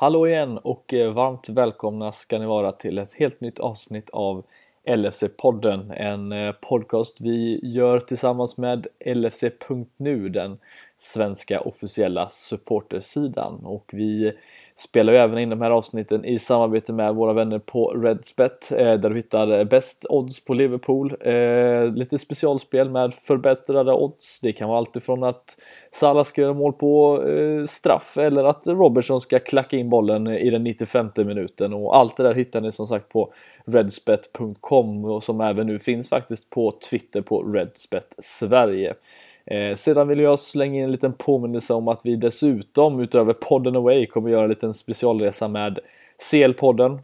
Hallå igen och eh, varmt välkomna ska ni vara till ett helt nytt avsnitt av LFC-podden. En eh, podcast vi gör tillsammans med LFC.nu, den svenska officiella supportersidan. Och vi spelar ju även in de här avsnitten i samarbete med våra vänner på Redspet eh, där du hittar bäst odds på Liverpool. Eh, lite specialspel med förbättrade odds. Det kan vara alltifrån att Salah ska göra mål på eh, straff eller att Robertson ska klacka in bollen i den 95 minuten och allt det där hittar ni som sagt på redspet.com och som även nu finns faktiskt på Twitter på Redspet Sverige. Eh, sedan vill jag slänga in en liten påminnelse om att vi dessutom utöver podden Away kommer göra en liten specialresa med CL-podden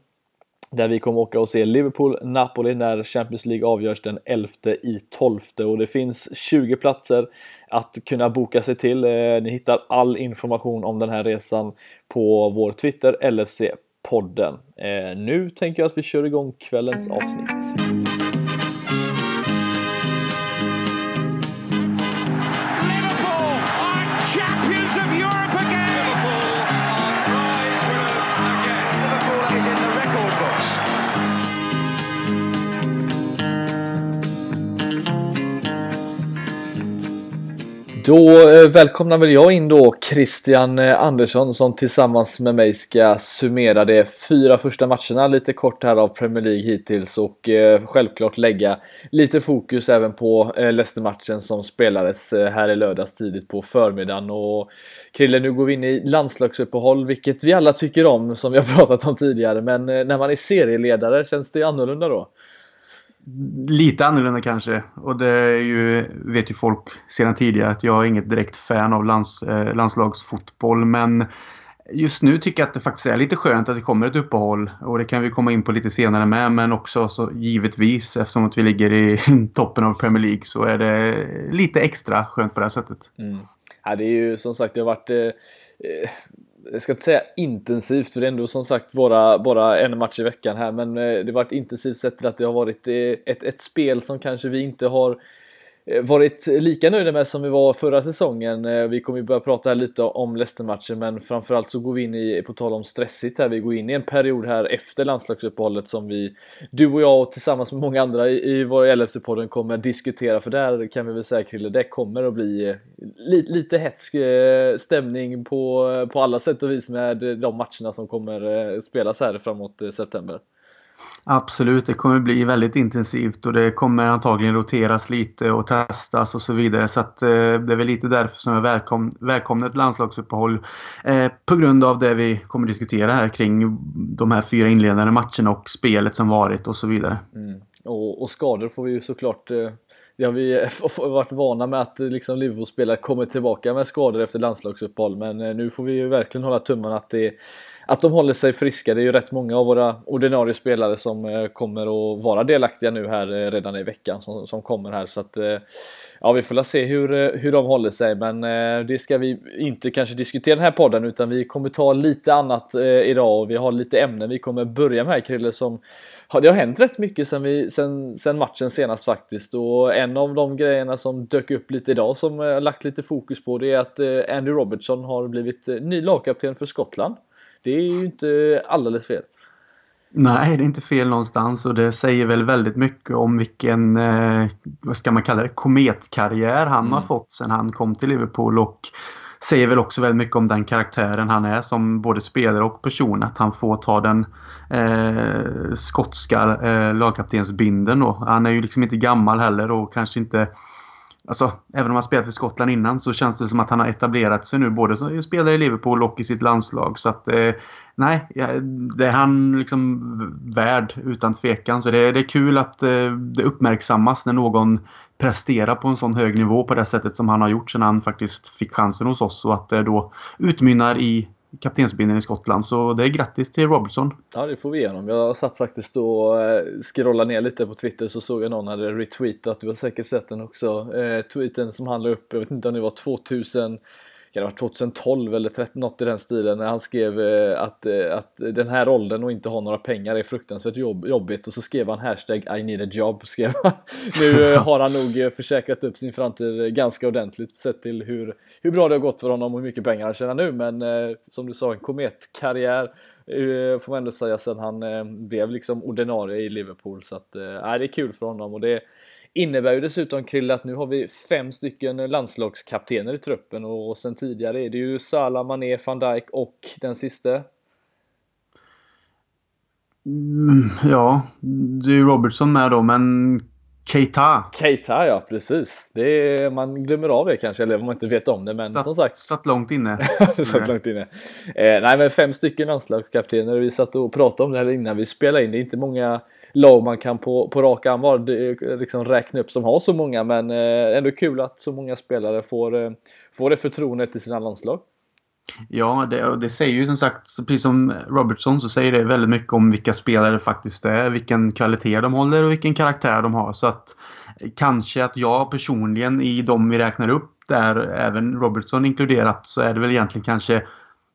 där vi kommer åka och se Liverpool-Napoli när Champions League avgörs den 11 i 12 och det finns 20 platser att kunna boka sig till. Eh, ni hittar all information om den här resan på vår Twitter LFC-podden. Eh, nu tänker jag att vi kör igång kvällens avsnitt. Då eh, välkomnar väl jag in då Christian eh, Andersson som tillsammans med mig ska summera de fyra första matcherna lite kort här av Premier League hittills och eh, självklart lägga lite fokus även på Leicester-matchen som spelades här i lördags tidigt på förmiddagen. Och Krille, nu går vi in i landslagsuppehåll, vilket vi alla tycker om som vi har pratat om tidigare, men när man är serieledare känns det annorlunda då? Lite annorlunda kanske. Och det är ju, vet ju folk sedan tidigare att jag är inget direkt fan av lands, eh, landslagsfotboll. Men just nu tycker jag att det faktiskt är lite skönt att det kommer ett uppehåll. Och det kan vi komma in på lite senare med. Men också så givetvis eftersom att vi ligger i toppen av Premier League så är det lite extra skönt på det här sättet. Mm. Ja, det är ju som sagt, det har varit eh, eh jag ska inte säga intensivt för det är ändå som sagt bara, bara en match i veckan här men eh, det har varit intensivt sett till att det har varit eh, ett, ett spel som kanske vi inte har Eh, varit lika nöjda med som vi var förra säsongen. Eh, vi kommer ju börja prata lite om Leicester-matchen men framförallt så går vi in i, på tal om stressigt här, vi går in i en period här efter landslagsuppehållet som vi, du och jag och tillsammans med många andra i, i våra LFC-podden kommer diskutera för där kan vi väl säga Krille, det kommer att bli eh, li, lite hetsk stämning på, på alla sätt och vis med de matcherna som kommer spelas här framåt september. Absolut, det kommer bli väldigt intensivt och det kommer antagligen roteras lite och testas och så vidare. Så att, eh, det är väl lite därför som jag välkom, välkomnar ett landslagsuppehåll. Eh, på grund av det vi kommer diskutera här kring de här fyra inledande matcherna och spelet som varit och så vidare. Mm. Och, och, skador får vi ju såklart eh... Det har vi varit vana med att eh, liksom Liverpool-spelare kommer tillbaka med skador efter landslagsuppehåll men eh, nu får vi ju verkligen hålla tummarna att det att de håller sig friska. Det är ju rätt många av våra ordinarie spelare som eh, kommer att vara delaktiga nu här eh, redan i veckan som, som kommer här. Så att, eh, ja, vi får se hur, hur de håller sig. Men det ska vi inte kanske diskutera den här podden utan vi kommer ta lite annat idag och vi har lite ämnen vi kommer börja med Krille som det har hänt rätt mycket sen, vi, sen, sen matchen senast faktiskt och en av de grejerna som dök upp lite idag som jag lagt lite fokus på det är att Andy Robertson har blivit ny lagkapten för Skottland. Det är ju inte alldeles fel. Nej, det är inte fel någonstans och det säger väl väldigt mycket om vilken, eh, vad ska man kalla det, kometkarriär han mm. har fått sedan han kom till Liverpool och säger väl också väldigt mycket om den karaktären han är som både spelare och person. Att han får ta den eh, skotska eh, lagkaptensbinden då. Han är ju liksom inte gammal heller och kanske inte Alltså, även om han spelat för Skottland innan så känns det som att han har etablerat sig nu både som spelare i Liverpool och i sitt landslag. Så att, eh, nej, det är han liksom värd utan tvekan. Så det, det är kul att eh, det uppmärksammas när någon presterar på en sån hög nivå på det sättet som han har gjort sedan han faktiskt fick chansen hos oss. Och att det då utmynnar i kaptensbindeln i Skottland. Så det är grattis till Robertson. Ja, det får vi igenom. Jag satt faktiskt och eh, scrollade ner lite på Twitter så såg jag någon hade retweetat, du har säkert sett den också, eh, tweeten som handlar upp, jag vet inte om det var 2000 det var 2012 eller 13, något i den stilen, när han skrev eh, att, eh, att den här åldern och inte ha några pengar är fruktansvärt jobb, jobbigt och så skrev han hashtag I need a job. Skrev han. Nu eh, har han nog försäkrat upp sin framtid ganska ordentligt sett till hur, hur bra det har gått för honom och hur mycket pengar han tjänar nu. Men som du sa, en kometkarriär får man ändå säga sen han blev liksom ordinarie i Liverpool. Så att, äh, det är kul för honom och det Innebär ju dessutom Krille att nu har vi fem stycken landslagskaptener i truppen och sen tidigare är det ju Salah, Mané, van Dijk och den sista. Mm, ja, det är ju Robertson med då, men Keita. Keita ja, precis. Det är, man glömmer av det kanske, eller om man inte vet om det. Men satt, som sagt. Satt långt inne. satt långt inne. Eh, nej, men fem stycken landslagskaptener. Vi satt och pratade om det här innan vi spelade in. Det är inte många lag man kan på, på rak arm liksom räkna upp som har så många. Men eh, ändå kul att så många spelare får, eh, får det förtroendet i sina landslag. Ja, det, det säger ju som sagt, precis som Robertson, så säger det väldigt mycket om vilka spelare det faktiskt är, vilken kvalitet de håller och vilken karaktär de har. Så att eh, kanske att jag personligen i de vi räknar upp, där även Robertson inkluderat, så är det väl egentligen kanske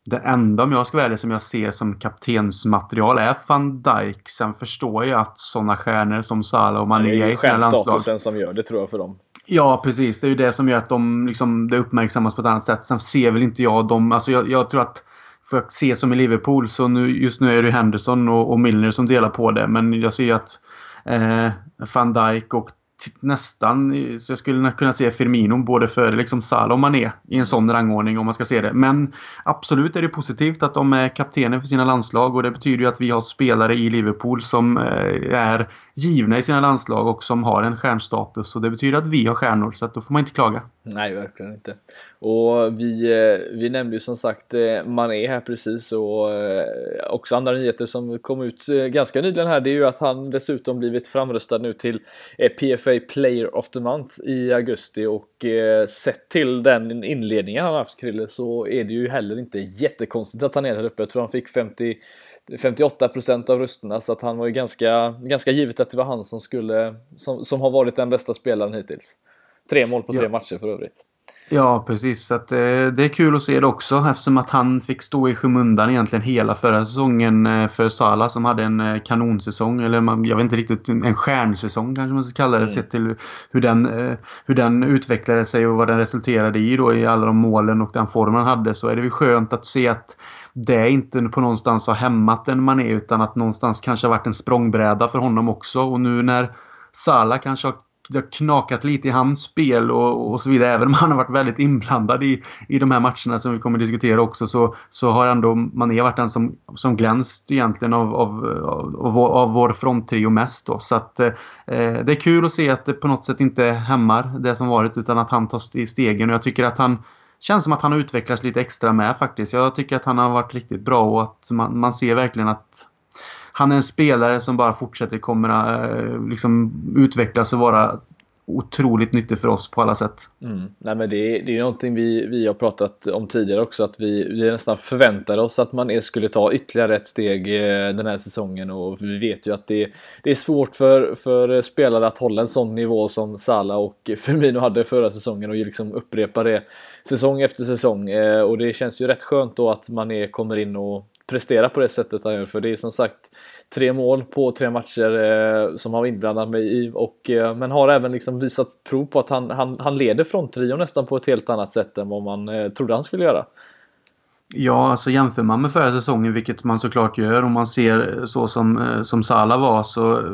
det enda, om jag ska välja som jag ser som kaptensmaterial är van Dijk. Sen förstår jag att sådana stjärnor som Salah och Mané är i sina landslag. Det är som gör det tror jag för dem. Ja, precis. Det är ju det som gör att de, liksom, det uppmärksammas på ett annat sätt. Sen ser väl inte jag dem... Alltså jag, jag tror att för att se som i Liverpool så nu, just nu är det Henderson och, och Milner som delar på det. Men jag ser ju att eh, van Dijk och Typ nästan så jag skulle kunna se Firmino både före liksom Salah och Mané i en sån rangordning om man ska se det. Men absolut är det positivt att de är kaptener för sina landslag och det betyder ju att vi har spelare i Liverpool som eh, är givna i sina landslag och som har en stjärnstatus. Och det betyder att vi har stjärnor så att då får man inte klaga. Nej, verkligen inte. Och vi, eh, vi nämnde ju som sagt eh, Mané här precis och eh, också andra nyheter som kom ut ganska nyligen här. Det är ju att han dessutom blivit framröstad nu till PFA Player of the Month i augusti och sett till den inledningen han haft Krille så är det ju heller inte jättekonstigt att han är där uppe. Jag tror han fick 50 58 procent av rösterna så att han var ju ganska, ganska givet att det var han som skulle, som, som har varit den bästa spelaren hittills. Tre mål på tre ja. matcher för övrigt. Ja, precis. Så att, eh, det är kul att se det också eftersom att han fick stå i skymundan egentligen hela förra säsongen eh, för Sala som hade en eh, kanonsäsong. Eller man, jag vet inte riktigt, en stjärnsäsong kanske man ska kalla det. Mm. Sett till hur den, eh, hur den utvecklade sig och vad den resulterade i då i alla de målen och den formen han hade. Så är det väl skönt att se att det inte på någonstans har hämmat en Mané utan att någonstans kanske har varit en språngbräda för honom också. Och nu när Salah kanske har det har knakat lite i hans spel och, och så vidare. Även om han har varit väldigt inblandad i, i de här matcherna som vi kommer att diskutera också så, så har ändå Mané varit den som, som glänst egentligen av, av, av, av vår fronttrio mest. Då. Så att, eh, det är kul att se att det på något sätt inte hämmar det som varit utan att han tar stegen. Och jag tycker att han känns som att han har utvecklats lite extra med faktiskt. Jag tycker att han har varit riktigt bra och att man, man ser verkligen att han är en spelare som bara fortsätter komma eh, liksom utvecklas och vara otroligt nyttig för oss på alla sätt. Mm. Nej, men det, är, det är någonting vi, vi har pratat om tidigare också att vi, vi nästan förväntade oss att man skulle ta ytterligare ett steg eh, den här säsongen och vi vet ju att det, det är svårt för, för spelare att hålla en sån nivå som Salah och Firmino hade förra säsongen och liksom upprepa det säsong efter säsong eh, och det känns ju rätt skönt då att man är, kommer in och prestera på det sättet han gör för det är som sagt tre mål på tre matcher eh, som han var inblandad med i. Och, eh, men har även liksom visat prov på att han, han, han leder fronttrion nästan på ett helt annat sätt än vad man eh, trodde han skulle göra. Ja, alltså jämför man med förra säsongen, vilket man såklart gör, om man ser eh, så som, eh, som Sala var, så eh,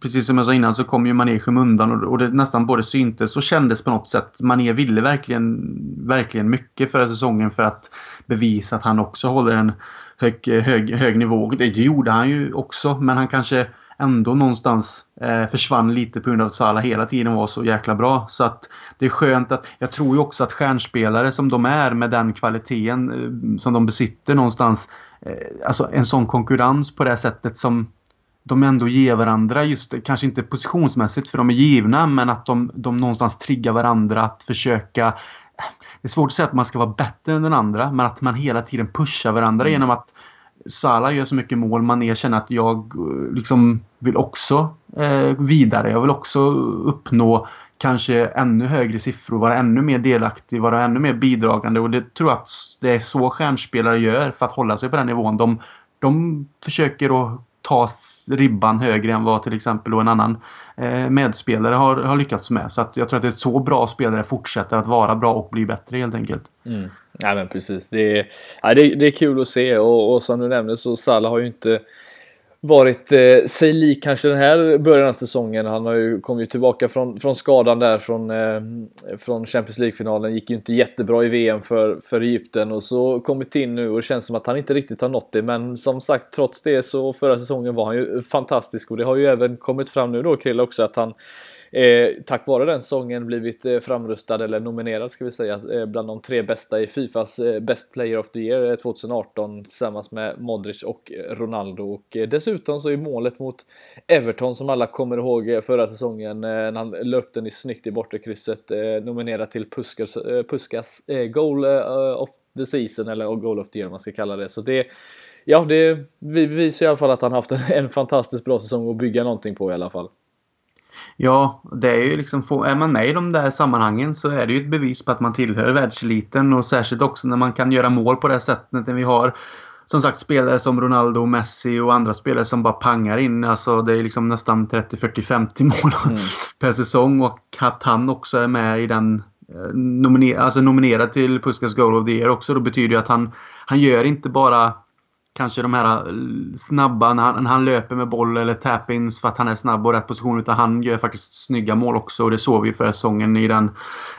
precis som jag sa innan så kom ju Mané i skymundan och, och det nästan både syntes och kändes på något sätt. Mané ville verkligen, verkligen mycket förra säsongen för att bevisa att han också håller en hög, hög, hög nivå. Det gjorde han ju också, men han kanske ändå någonstans eh, försvann lite på grund av att Salah hela tiden var så jäkla bra. Så att det är skönt att... Jag tror ju också att stjärnspelare som de är med den kvaliteten eh, som de besitter någonstans. Eh, alltså en sån konkurrens på det sättet som de ändå ger varandra, just kanske inte positionsmässigt för de är givna, men att de, de någonstans triggar varandra att försöka det är svårt att säga att man ska vara bättre än den andra, men att man hela tiden pushar varandra mm. genom att Salah gör så mycket mål. man erkänner att jag eh, liksom vill också eh, vidare. Jag vill också uppnå kanske ännu högre siffror, vara ännu mer delaktig, vara ännu mer bidragande. Och det tror jag att det är så stjärnspelare gör för att hålla sig på den nivån. De, de försöker att ta ribban högre än vad till exempel en annan eh, medspelare har, har lyckats med. Så att jag tror att det är så bra spelare fortsätter att vara bra och bli bättre helt enkelt. Mm. Ja men precis. Det är, ja, det, det är kul att se och, och som du nämnde så Salah har ju inte varit eh, sig lik kanske den här början av säsongen. Han har ju kommit tillbaka från, från skadan där från, eh, från Champions League-finalen. Gick ju inte jättebra i VM för, för Egypten och så kommit in nu och det känns som att han inte riktigt har nått det. Men som sagt, trots det så förra säsongen var han ju fantastisk och det har ju även kommit fram nu då Krille också att han Eh, tack vare den sången blivit eh, framrustad eller nominerad ska vi säga eh, bland de tre bästa i Fifas eh, Best Player of the Year eh, 2018 tillsammans med Modric och Ronaldo och eh, dessutom så är målet mot Everton som alla kommer ihåg eh, förra säsongen eh, när han löpte den i snyggt i bortre krysset nominerad till Puskas, Puskas Goal of the Season eller Goal of the Year man ska kalla det så det Ja, det bevisar i alla fall att han haft en, en fantastiskt bra säsong att bygga någonting på i alla fall. Ja, det är ju liksom, är man med i de där sammanhangen så är det ju ett bevis på att man tillhör världseliten och särskilt också när man kan göra mål på det sättet när vi har som sagt spelare som Ronaldo, Messi och andra spelare som bara pangar in. Alltså det är liksom nästan 30, 40, 50 mål mm. per säsong och att han också är med i den eh, nominer alltså nominerad till Puskas Goal of the Year också. Då betyder det att han, han gör inte bara kanske de här eh, snabba när han, när han löper med boll eller tap-ins för att han är snabb och rätt position. Utan han gör faktiskt snygga mål också och det såg vi förra säsongen i den.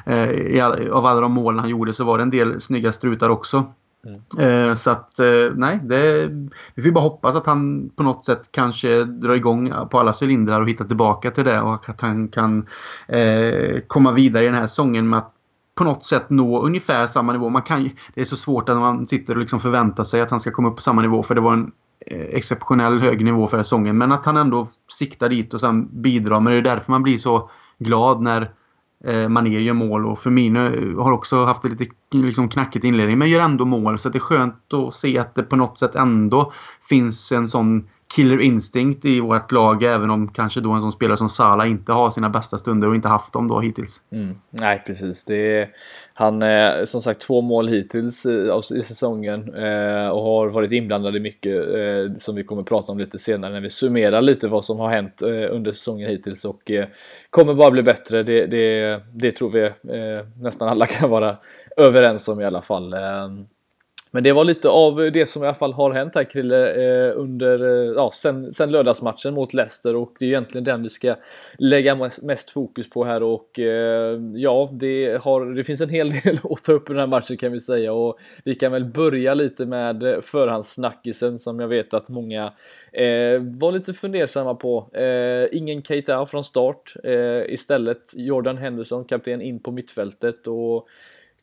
Eh, i all, av alla de målen han gjorde så var det en del snygga strutar också. Mm. Eh, så att eh, nej, det, vi får bara hoppas att han på något sätt kanske drar igång på alla cylindrar och hittar tillbaka till det och att han kan eh, komma vidare i den här säsongen med att på något sätt nå ungefär samma nivå. Man kan, det är så svårt att man sitter och liksom förväntar sig att han ska komma upp på samma nivå för det var en eh, exceptionell hög nivå för säsongen. Men att han ändå siktar dit och sen bidrar. Men det är därför man blir så glad när eh, Mané gör mål och Firmino eh, har också haft lite liksom, knackigt inledning men gör ändå mål. Så det är skönt att se att det på något sätt ändå finns en sån killer instinct i vårt lag även om kanske då en sån spelare som Salah inte har sina bästa stunder och inte haft dem då hittills. Mm. Nej precis. Det är, han är som sagt två mål hittills eh, i, i säsongen eh, och har varit inblandad i mycket eh, som vi kommer att prata om lite senare när vi summerar lite vad som har hänt eh, under säsongen hittills och eh, kommer bara bli bättre. Det, det, det tror vi eh, nästan alla kan vara överens om i alla fall. Ehm, men det var lite av det som i alla fall har hänt här Krille eh, under, eh, ja, sen, sen lördagsmatchen mot Leicester. Och det är egentligen den vi ska lägga mest, fokus på här. Och eh, ja, det, har, det finns en hel del att ta upp i den här matchen kan vi säga. Och vi kan väl börja lite med förhandssnackisen som jag vet att många eh, var lite fundersamma på. Eh, ingen Keita från start, eh, istället Jordan Henderson, kapten in på mittfältet. Och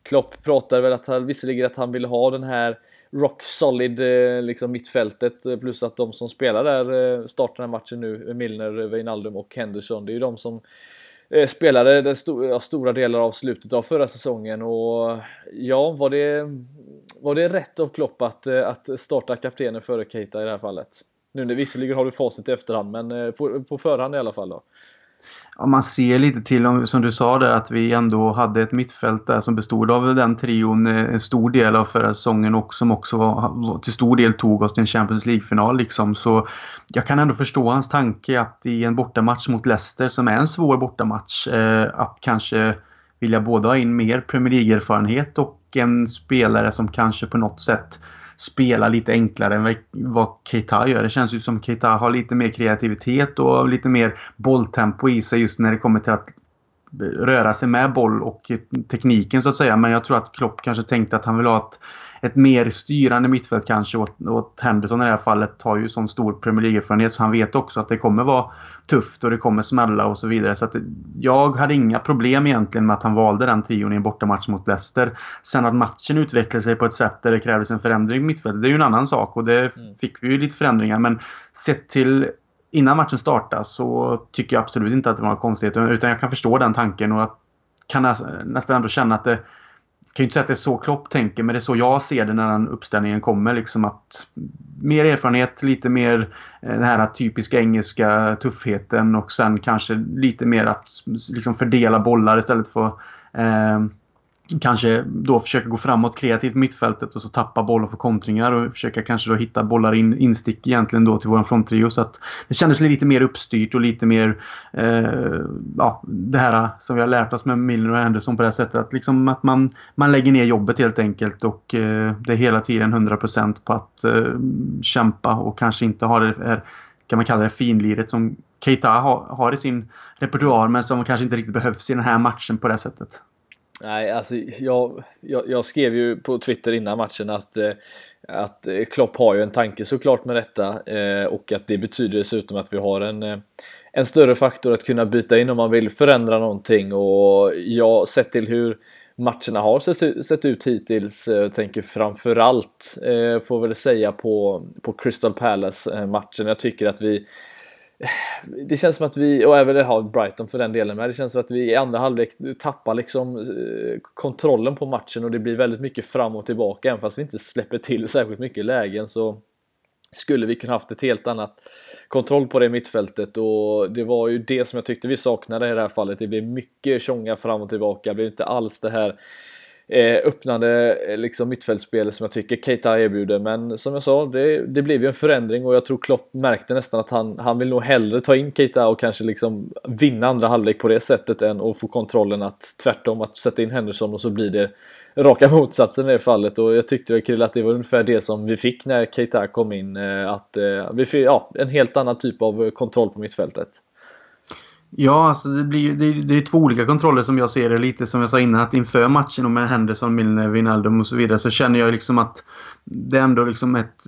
Klopp pratade väl att han, visserligen att han vill ha den här rock solid eh, liksom mittfältet eh, plus att de som spelar där eh, startar den här matchen nu, Milner, Wijnaldum och Henderson, det är ju de som spelade den sto ja, stora delar av slutet av förra säsongen. Och ja, var det, var det rätt av Klopp att, att starta kaptenen före Keita i det här fallet? Nu när visserligen har du facit i efterhand, men på, på förhand i alla fall då ja, man ser lite till, som du sa där, att vi ändå hade ett mittfält där som bestod av den trion eh, en stor del av förra säsongen och som också var, till stor del tog oss till en Champions League-final. Liksom. Så jag kan ändå förstå hans tanke att i en bortamatch mot Leicester, som är en svår bortamatch, eh, att kanske vilja både ha in mer Premier League-erfarenhet och en spelare som kanske på något sätt spela lite enklare än vad Keita gör. Det känns ju som Keita har lite mer kreativitet och lite mer bolltempo i sig just när det kommer till att röra sig med boll och tekniken så att säga. Men jag tror att Klopp kanske tänkte att han vill ha ett ett mer styrande mittfält kanske åt, åt Henderson i det här fallet har ju sån stor Premier League-erfarenhet så han vet också att det kommer vara tufft och det kommer smälla och så vidare. Så att jag hade inga problem egentligen med att han valde den trion i en bortamatch mot Leicester. Sen att matchen utvecklade sig på ett sätt där det krävdes en förändring i mittfältet, det är ju en annan sak och det mm. fick vi ju lite förändringar. Men sett till innan matchen startade så tycker jag absolut inte att det var något konstigt utan jag kan förstå den tanken och att kan nästan ändå känna att det kan ju inte säga att det är så Klopp tänker, men det är så jag ser det när den uppställningen kommer. Liksom att mer erfarenhet, lite mer eh, den här typiska engelska tuffheten och sen kanske lite mer att liksom fördela bollar istället för eh, kanske då försöka gå framåt kreativt mittfältet och så tappa bollen för kontringar och försöka kanske då hitta bollar in, instick egentligen då till våran fronttrio. Så att det kändes lite mer uppstyrt och lite mer eh, ja, det här som vi har lärt oss med Milner och Anderson på det här sättet. Att, liksom att man, man lägger ner jobbet helt enkelt och eh, det är hela tiden 100% på att eh, kämpa och kanske inte ha det här, kan man kalla det finliret som Keita har, har i sin repertoar men som kanske inte riktigt behövs i den här matchen på det sättet. Nej, alltså jag, jag, jag, skrev ju på Twitter innan matchen att, eh, att eh, Klopp har ju en tanke såklart med detta eh, och att det betyder dessutom att vi har en, en större faktor att kunna byta in om man vill förändra någonting och jag sett till hur matcherna har sett ut hittills. Jag tänker framförallt, får väl säga, på, på Crystal Palace-matchen. Jag tycker att vi det känns som att vi, och även ha Brighton för den delen med, det känns som att vi i andra halvlek tappar liksom eh, kontrollen på matchen och det blir väldigt mycket fram och tillbaka. Även fast vi inte släpper till särskilt mycket lägen så skulle vi kunna haft ett helt annat kontroll på det mittfältet och det var ju det som jag tyckte vi saknade i det här fallet. Det blev mycket tjonga fram och tillbaka, det blev inte alls det här eh, öppnande eh, liksom mittfältspel som jag tycker Keita erbjuder. Men som jag sa, det, det blev ju en förändring och jag tror Klopp märkte nästan att han, han vill nog hellre ta in Keita och kanske liksom vinna andra halvlek på det sättet än att få kontrollen att tvärtom att sätta in Henderson och så blir det raka motsatsen i det fallet och jag tyckte Krill att det var ungefär det som vi fick när Keita kom in. Eh, att eh, vi fick ja, en helt annan typ av kontroll på mittfältet. Ja, alltså det, blir, det, det är två olika kontroller som jag ser det. Lite som jag sa innan att inför matchen och med Henderson, Milner, Wijnaldum och så vidare så känner jag liksom att det är ändå liksom ett,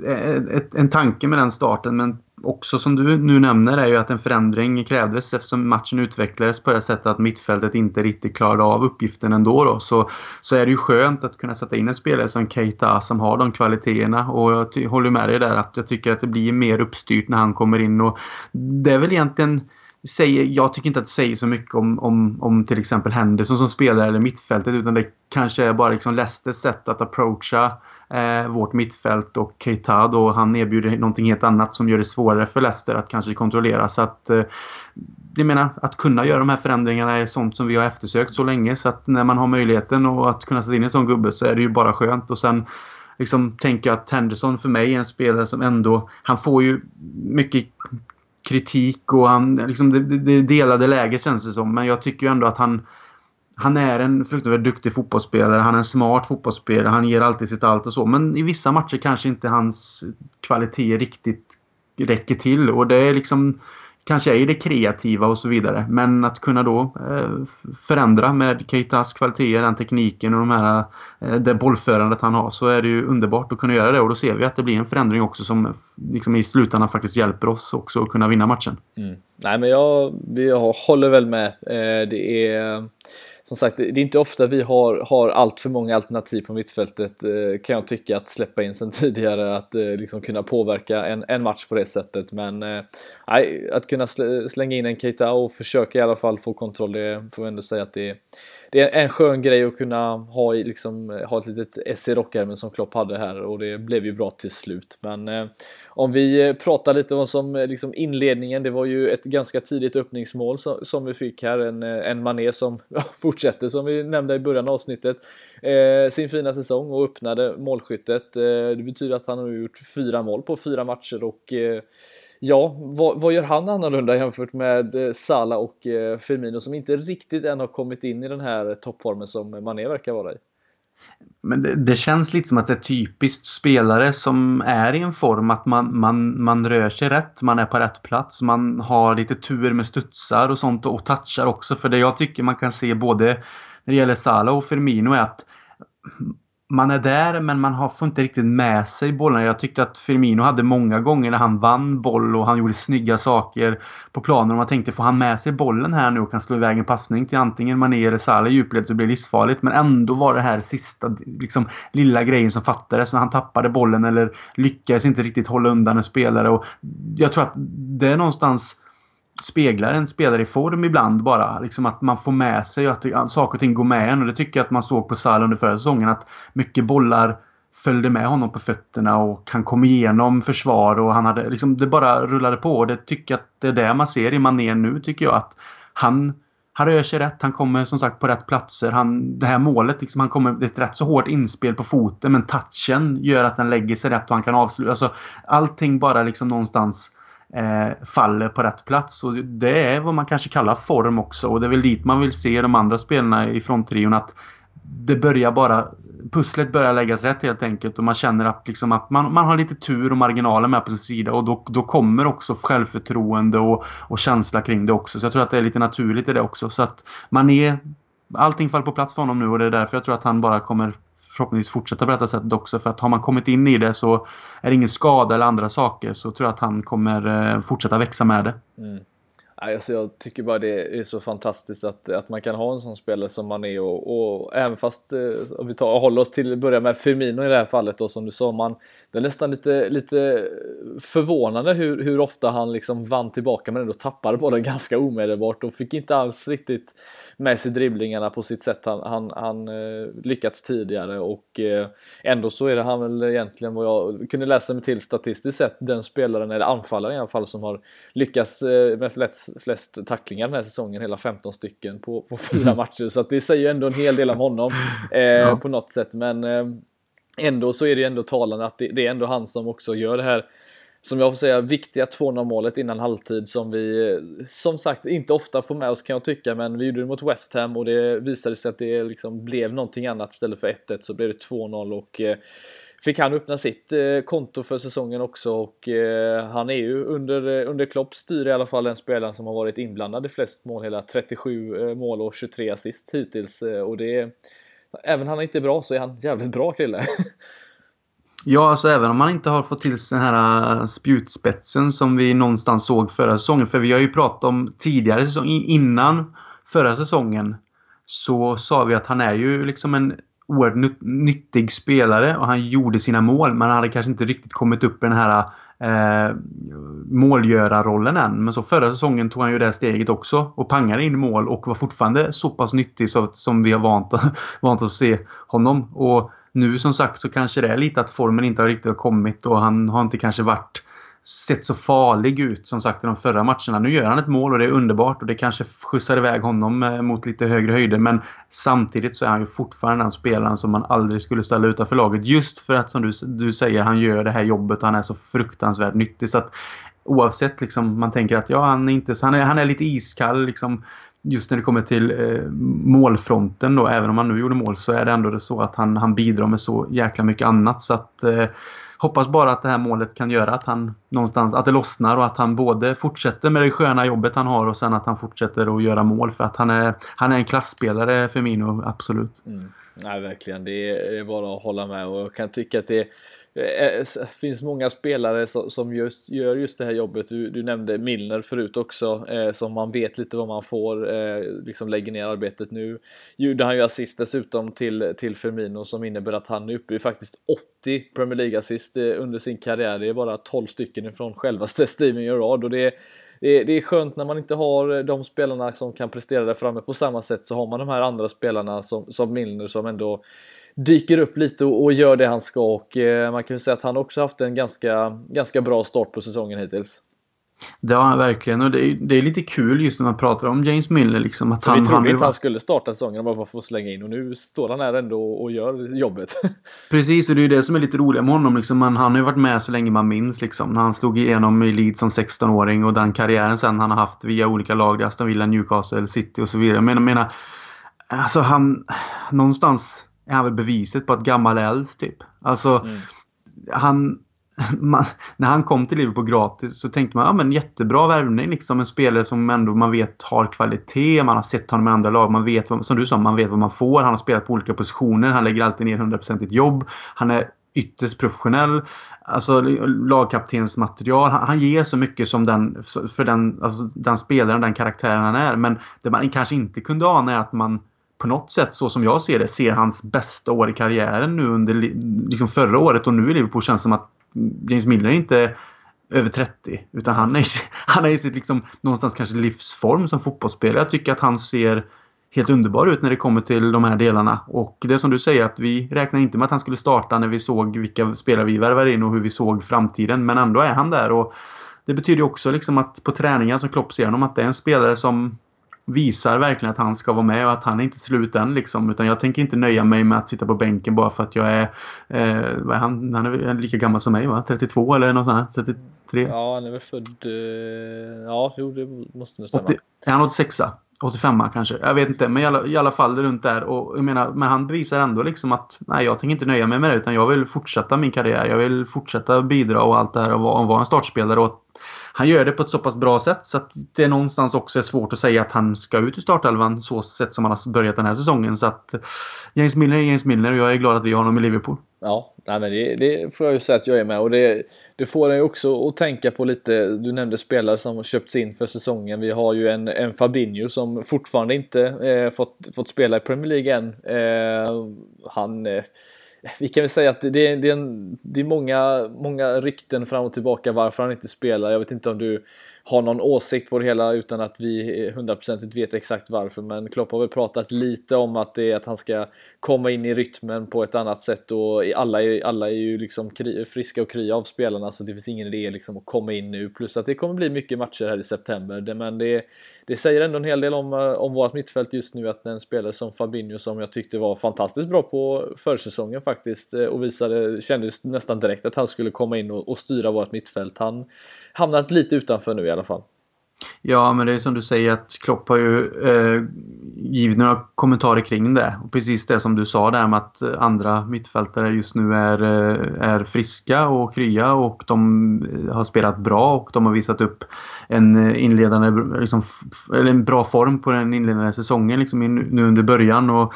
ett, en tanke med den starten. Men också som du nu nämner är ju att en förändring krävdes eftersom matchen utvecklades på det sättet att mittfältet inte riktigt klarade av uppgiften ändå. Då. Så, så är det ju skönt att kunna sätta in en spelare som Keita som har de kvaliteterna. Och jag håller med dig där att jag tycker att det blir mer uppstyrt när han kommer in. Och det är väl egentligen säger, jag tycker inte att det säger så mycket om, om, om till exempel Henderson som spelare eller mittfältet utan det kanske är bara liksom Leicesters sätt att approacha eh, vårt mittfält och Keita då. Han erbjuder någonting helt annat som gör det svårare för Leicester att kanske kontrollera. Så att eh, jag menar, att kunna göra de här förändringarna är sånt som vi har eftersökt så länge. Så att när man har möjligheten och att kunna sätta in en sån gubbe så är det ju bara skönt. Och sen liksom tänker jag att Henderson för mig är en spelare som ändå, han får ju mycket kritik och han, liksom det, det delade läget känns det som. Men jag tycker ju ändå att han, han är en fruktansvärt duktig fotbollsspelare. Han är en smart fotbollsspelare. Han ger alltid sitt allt och så. Men i vissa matcher kanske inte hans kvalitet riktigt räcker till. Och det är liksom kanske är i det kreativa och så vidare. Men att kunna då eh, förändra med Keitas kvaliteter, den tekniken och de här, eh, det bollförandet han har så är det ju underbart att kunna göra det. Och då ser vi att det blir en förändring också som liksom i slutändan faktiskt hjälper oss också att kunna vinna matchen. Mm. Nej men jag, jag håller väl med. Eh, det är som sagt, det är inte ofta vi har, har allt för många alternativ på mittfältet eh, kan jag tycka att släppa in sen tidigare att eh, liksom kunna påverka en, en match på det sättet. Men eh, att kunna slänga in en Keita och försöka i alla fall få kontroll, det får vi ändå säga att det är det är en skön grej att kunna ha, liksom, ha ett litet S i rockärmen som Klopp hade här och det blev ju bra till slut. Men eh, om vi eh, pratar lite om som eh, liksom inledningen, det var ju ett ganska tidigt öppningsmål som, som vi fick här. En, eh, en Mané som fortsätter som vi nämnde i början av avsnittet eh, sin fina säsong och öppnade målskyttet. Eh, det betyder att han har gjort fyra mål på fyra matcher och eh, Ja, vad, vad, gör han annorlunda jämfört med Sala Salah och eh, Firmino som inte riktigt än har kommit in i den här toppformen som Mané verkar vara i? Men det, det, känns lite som att det är typiskt spelare som är i en form att man, man, man rör sig rätt, man är på rätt plats, man har lite tur med studsar och sånt och touchar också. För det jag tycker man kan se både när det gäller Salah och Firmino är att man är där men man har, får inte riktigt med sig bollarna. Jag tyckte att Firmino hade många gånger när han vann boll och han gjorde snygga saker på planen. Och man tänkte, får han med sig bollen här nu och kan slå iväg en passning till antingen Mané eller Salah i djupled så blir det livsfarligt. Men ändå var det här sista liksom, lilla grejen som fattades när han tappade bollen eller lyckades inte riktigt hålla undan en spelare. Och jag tror att det är någonstans speglar en spelare i form ibland bara. Liksom att man får med sig att saker och ting går med en. Och det tycker jag att man såg på Salah under förra säsongen. Att mycket bollar följde med honom på fötterna och han kom igenom försvar och han hade liksom, det bara rullade på. Och det tycker jag att det är det man ser i Mané nu tycker jag att han han rör sig rätt, han kommer som sagt på rätt platser. Han, det här målet, liksom, han kommer, det är ett rätt så hårt inspel på foten men touchen gör att den lägger sig rätt och han kan avsluta. Alltså, allting bara liksom någonstans eh, Eh, faller på rätt plats. Och det är vad man kanske kallar form också. Och det är väl dit man vill se de andra spelarna i fronttrion. Att det börjar bara... Pusslet börjar läggas rätt helt enkelt. Och man känner att, liksom, att man, man har lite tur och marginaler med på sin sida. Och då, då kommer också självförtroende och, och känsla kring det också. Så jag tror att det är lite naturligt i det också. Så att man är... Allting faller på plats för honom nu och det är därför jag tror att han bara kommer förhoppningsvis fortsätta på detta sättet också. För att har man kommit in i det så är det ingen skada eller andra saker så tror jag att han kommer eh, fortsätta växa med det. Mm. Alltså jag tycker bara det är så fantastiskt att, att man kan ha en sån spelare som man är och, och även fast eh, om vi tar, håller oss till börja med Firmino i det här fallet då som du sa, man, det är nästan lite, lite förvånande hur, hur ofta han liksom vann tillbaka men ändå tappade bollen ganska omedelbart och fick inte alls riktigt med sig dribblingarna på sitt sätt. Han, han, han eh, lyckats tidigare och eh, ändå så är det han väl egentligen vad jag kunde läsa mig till statistiskt sett den spelaren, eller anfallaren i alla fall, som har lyckats med flest, flest tacklingar den här säsongen, hela 15 stycken på, på fyra matcher. Så att det säger ju ändå en hel del om honom eh, ja. på något sätt. Men eh, ändå så är det ju ändå talande att det, det är ändå han som också gör det här som jag får säga, viktiga 2-0 målet innan halvtid som vi som sagt inte ofta får med oss kan jag tycka, men vi gjorde det mot West Ham och det visade sig att det liksom blev någonting annat istället för 1-1 så blev det 2-0 och eh, fick han öppna sitt eh, konto för säsongen också och eh, han är ju under, eh, under Klopp styr i alla fall den spelaren som har varit inblandad i flest mål, hela 37 eh, mål och 23 assist hittills eh, och det är Även han är inte bra så är han jävligt bra kille. Ja, alltså även om man inte har fått till den här spjutspetsen som vi någonstans såg förra säsongen. För vi har ju pratat om tidigare säsong, innan förra säsongen så sa vi att han är ju liksom en oerhört nyttig spelare och han gjorde sina mål men han hade kanske inte riktigt kommit upp i den här eh, målgörarrollen än. Men så förra säsongen tog han ju det steget också och pangade in mål och var fortfarande så pass nyttig så, som vi har vant, vant att se honom. Och nu som sagt så kanske det är lite att formen inte har riktigt kommit och han har inte kanske varit sett så farlig ut som sagt i de förra matcherna. Nu gör han ett mål och det är underbart och det kanske skjutsar iväg honom eh, mot lite högre höjder men samtidigt så är han ju fortfarande den spelaren som man aldrig skulle ställa utanför laget just för att som du, du säger han gör det här jobbet och han är så fruktansvärt nyttig. Så att oavsett liksom man tänker att ja han är inte han är, han är lite iskall liksom just när det kommer till eh, målfronten då, även om han nu gjorde mål så är det ändå det så att han, han bidrar med så jäkla mycket annat. Så att eh, hoppas bara att det här målet kan göra att han någonstans, att det lossnar och att han både fortsätter med det sköna jobbet han har och sen att han fortsätter att göra mål för att han är, han är en klassspelare för Mino, absolut. Mm. Nej, verkligen. Det är bara att hålla med och jag kan tycka att det eh, eh, det finns många spelare som just, gör just det här jobbet. Du, du nämnde Milner förut också, eh, som man vet lite vad man får, eh, liksom lägger ner arbetet nu. Gjorde han ju assist dessutom till, till Firmino som innebär att han är uppe i faktiskt 80 Premier League-assist eh, under sin karriär. Det är bara 12 stycken ifrån självaste Steven Gerrard och det är, det är, det är skönt när man inte har eh, de spelarna som kan prestera där framme på samma sätt så har man de här andra spelarna som, som Milner som ändå dyker upp lite och, och gör det han ska och eh, man kan ju säga att han också haft en ganska, ganska bra start på säsongen hittills. Han verkligen och det är, det är lite kul just när man pratar om James Miller. Liksom, att han, vi trodde han inte han skulle starta säsongen bara för att få slänga in och nu står han här ändå och gör jobbet. Precis, och det är det som är lite roligt med honom. Liksom, han, han har ju varit med så länge man minns. Liksom, när han slog igenom i Leeds som 16-åring och den karriären sen han har haft via olika lag. Aston Villa, Newcastle, City och så vidare. Men jag menar, alltså han... Någonstans är han väl beviset på att gammal äldst typ. Alltså, mm. han... Man, när han kom till Liverpool gratis så tänkte man ja men jättebra värvning. Liksom en spelare som ändå man vet har kvalitet. Man har sett honom i andra lag. Man vet, som du sa, man vet vad man får. Han har spelat på olika positioner. Han lägger alltid ner 100% jobb. Han är ytterst professionell. Alltså lagkaptensmaterial. Han, han ger så mycket som den, för den, alltså, den spelaren, den karaktären han är. Men det man kanske inte kunde ana är att man på något sätt, så som jag ser det, ser hans bästa år i karriären nu under liksom förra året och nu i Liverpool känns det som att James Miller är inte över 30. Utan han är, han är i sitt liksom, någonstans kanske livsform som fotbollsspelare. Jag tycker att han ser helt underbar ut när det kommer till de här delarna. Och det är som du säger att vi räknar inte med att han skulle starta när vi såg vilka spelare vi värvade in och hur vi såg framtiden. Men ändå är han där och det betyder också liksom att på träningar som Klopp ser honom att det är en spelare som visar verkligen att han ska vara med och att han är inte slut än liksom. Utan jag tänker inte nöja mig med att sitta på bänken bara för att jag är... Eh, han, han är lika gammal som mig va? 32 eller något sånt 33? Ja, han är väl född... Eh, ja, jo det måste nog stämma. 80, är han 86 85 kanske. Jag vet inte. Men i alla, i alla fall runt där. Och jag menar, men han bevisar ändå liksom att nej, jag tänker inte nöja mig med det. Utan jag vill fortsätta min karriär. Jag vill fortsätta bidra och allt det här och vara, och vara en startspelare. Och han gör det på ett så pass bra sätt så att det någonstans också är svårt att säga att han ska ut i startelvan så sätt som han har börjat den här säsongen. Så att eh, James Milner är James Milner och jag är glad att vi har honom i Liverpool. Ja, nej men det, det, får jag ju säga att jag är med och det, det får en ju också att tänka på lite, du nämnde spelare som köpts in för säsongen. Vi har ju en, en Fabinho som fortfarande inte eh, fått, fått spela i Premier League än. Eh, han eh, vi kan väl säga att det, är, det är, en, det är många, många rykten fram och tillbaka varför han inte spelar. Jag vet inte om du har någon åsikt på det hela utan att vi hundraprocentigt vet exakt varför. Men Klopp har väl pratat lite om att det är att han ska komma in i rytmen på ett annat sätt och alla är, alla är ju liksom kri, friska och krya av spelarna så det finns ingen idé liksom att komma in nu. Plus att det kommer bli mycket matcher här i september. Men det, det säger ändå en hel del om, eh, om vårt mittfält just nu att en spelare som Fabinho som jag tyckte var fantastiskt bra på försäsongen faktiskt eh, och visade, kändes nästan direkt att han skulle komma in och, och styra vårt mittfält. Han hamnat lite utanför nu i alla fall. Ja, men det är som du säger att Klopp har ju eh, givit några kommentarer kring det. Och precis det som du sa där med att andra mittfältare just nu är, eh, är friska och krya och de eh, har spelat bra och de har visat upp en eh, inledande, liksom, eller en bra form på den inledande säsongen liksom, nu under början. Och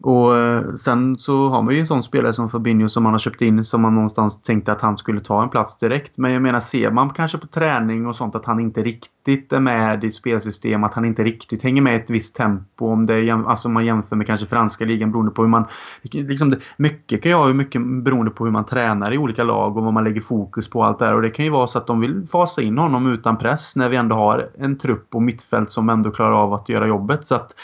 och eh, sen så har man ju en sån spelare som Fabinho som man har köpt in som man någonstans tänkte att han skulle ta en plats direkt. Men jag menar ser man kanske på träning och sånt att han inte riktigt är med i spelsystem, att han inte riktigt hänger med i ett visst tempo. Om det är, alltså man jämför med kanske franska ligan beroende på hur man... Liksom det, mycket kan ju ha mycket beroende på hur man tränar i olika lag och vad man lägger fokus på allt det här. Och det kan ju vara så att de vill fasa in honom utan press när vi ändå har en trupp och mittfält som ändå klarar av att göra jobbet. Så att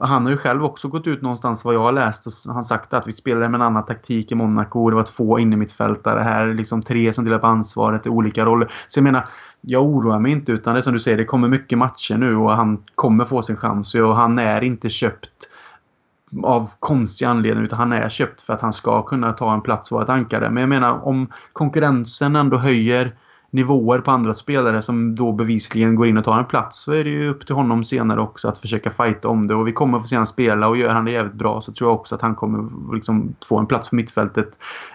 han har ju själv också gått ut någonstans vad jag har läst och han sagt att vi spelade med en annan taktik i Monaco. Det var två innermittfältare. Här liksom tre som delar på ansvaret i olika roller. Så jag menar, jag oroar mig inte utan det är som du säger, det kommer mycket matcher nu och han kommer få sin chans. Och han är inte köpt av konstig anledning utan han är köpt för att han ska kunna ta en plats och vara ett ankare. Men jag menar om konkurrensen ändå höjer nivåer på andra spelare som då bevisligen går in och tar en plats så är det ju upp till honom senare också att försöka fighta om det. Och vi kommer få se honom spela och gör han det jävligt bra så tror jag också att han kommer liksom få en plats på mittfältet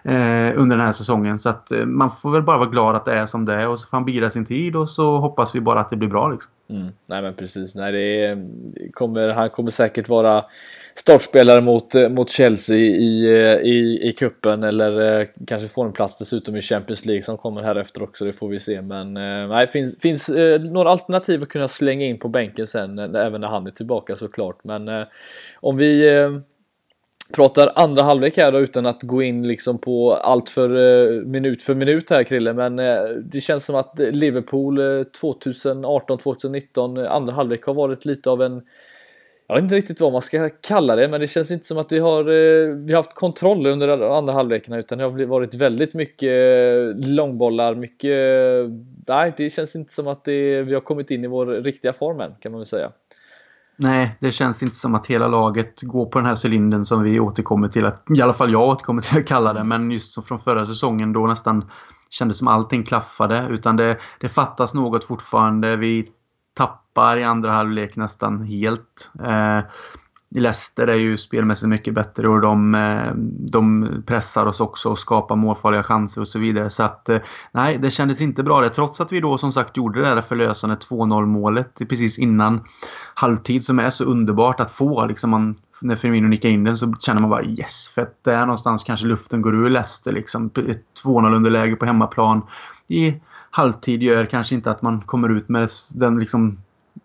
eh, under den här säsongen. Så att eh, man får väl bara vara glad att det är som det är och så får han bira sin tid och så hoppas vi bara att det blir bra. Liksom. Mm. Nej men precis, Nej, det är, kommer, han kommer säkert vara startspelare mot, eh, mot Chelsea i, i, eh, i kuppen eller eh, kanske får en plats dessutom i Champions League som kommer här efter också, det får vi se. Men nej, finns, finns några alternativ att kunna slänga in på bänken sen, även när han är tillbaka såklart. Men om vi pratar andra halvlek här då utan att gå in liksom på allt för minut för minut här Krille men det känns som att Liverpool 2018-2019 andra halvlek har varit lite av en jag vet inte riktigt vad man ska kalla det, men det känns inte som att vi har, eh, vi har haft kontroll under andra halvlekarna utan det har varit väldigt mycket eh, långbollar, mycket... Eh, nej, det känns inte som att det, vi har kommit in i vår riktiga form än, kan man väl säga. Nej, det känns inte som att hela laget går på den här cylindern som vi återkommer till att, i alla fall jag återkommer till att kalla det, men just som från förra säsongen då nästan kändes som allting klaffade. Utan det, det fattas något fortfarande. Vi tappar i andra halvlek nästan helt. Eh, Leicester är ju spelmässigt mycket bättre och de, eh, de pressar oss också och skapar målfarliga chanser och så vidare. Så att eh, nej, det kändes inte bra det. Trots att vi då som sagt gjorde det där förlösande 2-0 målet precis innan halvtid som är så underbart att få. Liksom man, när Firmino nickar in den så känner man bara yes. För att där någonstans kanske luften går ur Leicester. Liksom. 2-0 underläge på hemmaplan. I halvtid gör kanske inte att man kommer ut med den liksom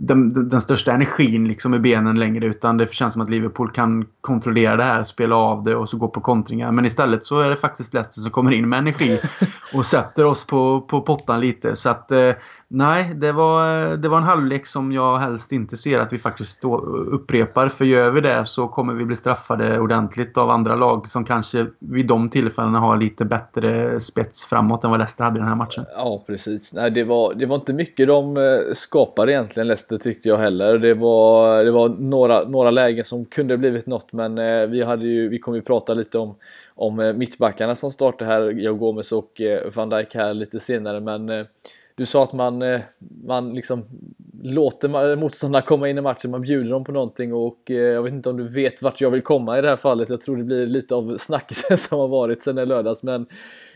den, den, största energin liksom i benen längre utan det känns som att Liverpool kan kontrollera det här, spela av det och så gå på kontringar. Men istället så är det faktiskt Leicester som kommer in med energi och sätter oss på, på pottan lite. Så att eh, nej, det var, det var en halvlek som jag helst inte ser att vi faktiskt upprepar. För gör vi det så kommer vi bli straffade ordentligt av andra lag som kanske vid de tillfällena har lite bättre spets framåt än vad Leicester hade i den här matchen. Ja, precis. Nej, det, var, det var inte mycket de eh, skapade egentligen, Leicester tyckte jag heller. Det var, det var några, några lägen som kunde blivit något, men eh, vi, hade ju, vi kommer ju prata lite om, om eh, mittbackarna som startar här, Joe Gomez och eh, van Dijk här lite senare, men eh, du sa att man, eh, man liksom låter motståndarna komma in i matchen, man bjuder dem på någonting och eh, jag vet inte om du vet vart jag vill komma i det här fallet. Jag tror det blir lite av snackisen som har varit sen i lördags, men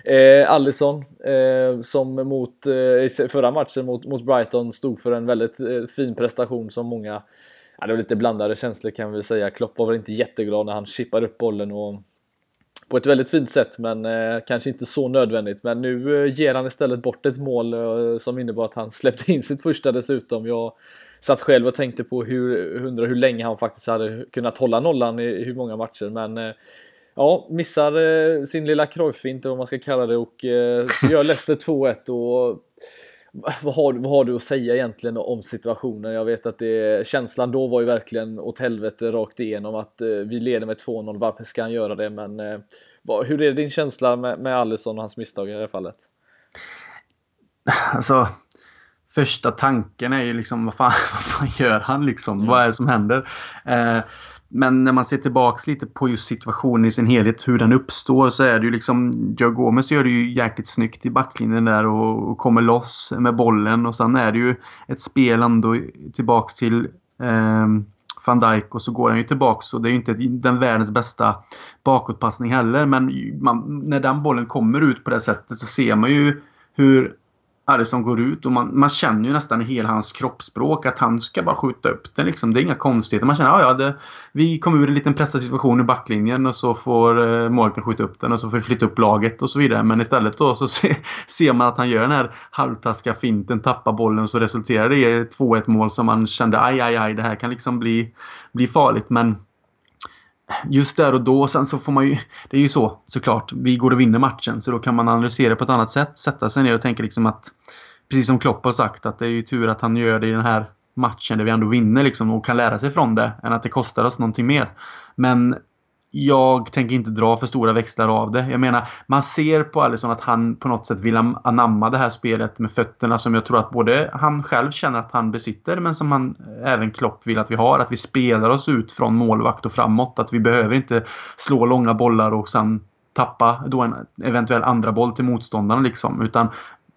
Eh, Allison eh, som mot eh, förra matchen mot, mot Brighton stod för en väldigt eh, fin prestation som många Ja, det var lite blandade känslor kan vi säga. Klopp var väl inte jätteglad när han chippade upp bollen och på ett väldigt fint sätt men eh, kanske inte så nödvändigt. Men nu eh, ger han istället bort ett mål eh, som innebar att han släppte in sitt första dessutom. Jag satt själv och tänkte på hur, undrar hur länge han faktiskt hade kunnat hålla nollan i, i hur många matcher. Men eh, ja, missar eh, sin lilla Cruyff-fint vad man ska kalla det och eh, gör Leicester 2-1 och vad har, vad har, du att säga egentligen om situationen? Jag vet att det, känslan då var ju verkligen åt helvete rakt igenom att eh, vi leder med 2-0, varför ska han göra det? Men eh, vad, hur är din känsla med, med Alisson och hans misstag i det här fallet? Alltså, första tanken är ju liksom vad fan, vad fan gör han liksom? Mm. Vad är det som händer? Eh, men när man ser tillbaks lite på just situationen i sin helhet, hur den uppstår, så är det ju liksom... Joe Gomez gör det ju jäkligt snyggt i backlinjen där och, och kommer loss med bollen. Och sen är det ju ett spel ändå tillbaks till eh, van Dijk och så går han ju tillbaks och det är ju inte den världens bästa bakåtpassning heller. Men man, när den bollen kommer ut på det sättet så ser man ju hur Harrison går ut och man, man känner ju nästan i hela hans kroppsspråk att han ska bara skjuta upp den. Liksom. Det är inga konstigheter. Man känner att ja, det, vi kommer ur en liten pressad situation i backlinjen och så får eh, målvakten skjuta upp den och så får vi flytta upp laget och så vidare. Men istället då så se, ser man att han gör den här halvtaskiga finten, tappar bollen så resulterar det i 2-1 mål som man kände aj, aj, aj, det här kan liksom bli, bli farligt. Men just där och då. Sen så får man ju... Det är ju så såklart. Vi går och vinner matchen. Så då kan man analysera på ett annat sätt. Sätta sig ner och tänka liksom att... Precis som Klopp har sagt att det är ju tur att han gör det i den här matchen där vi ändå vinner liksom och kan lära sig från det. Än att det kostar oss någonting mer. Men jag tänker inte dra för stora växlar av det. Jag menar, man ser på Alisson att han på något sätt vill anamma det här spelet med fötterna som jag tror att både han själv känner att han besitter men som han eh, även Klopp vill att vi har. Att vi spelar oss ut från målvakt och framåt. Att vi behöver inte slå långa bollar och sen tappa då en eventuell andra boll till motståndarna liksom. Utan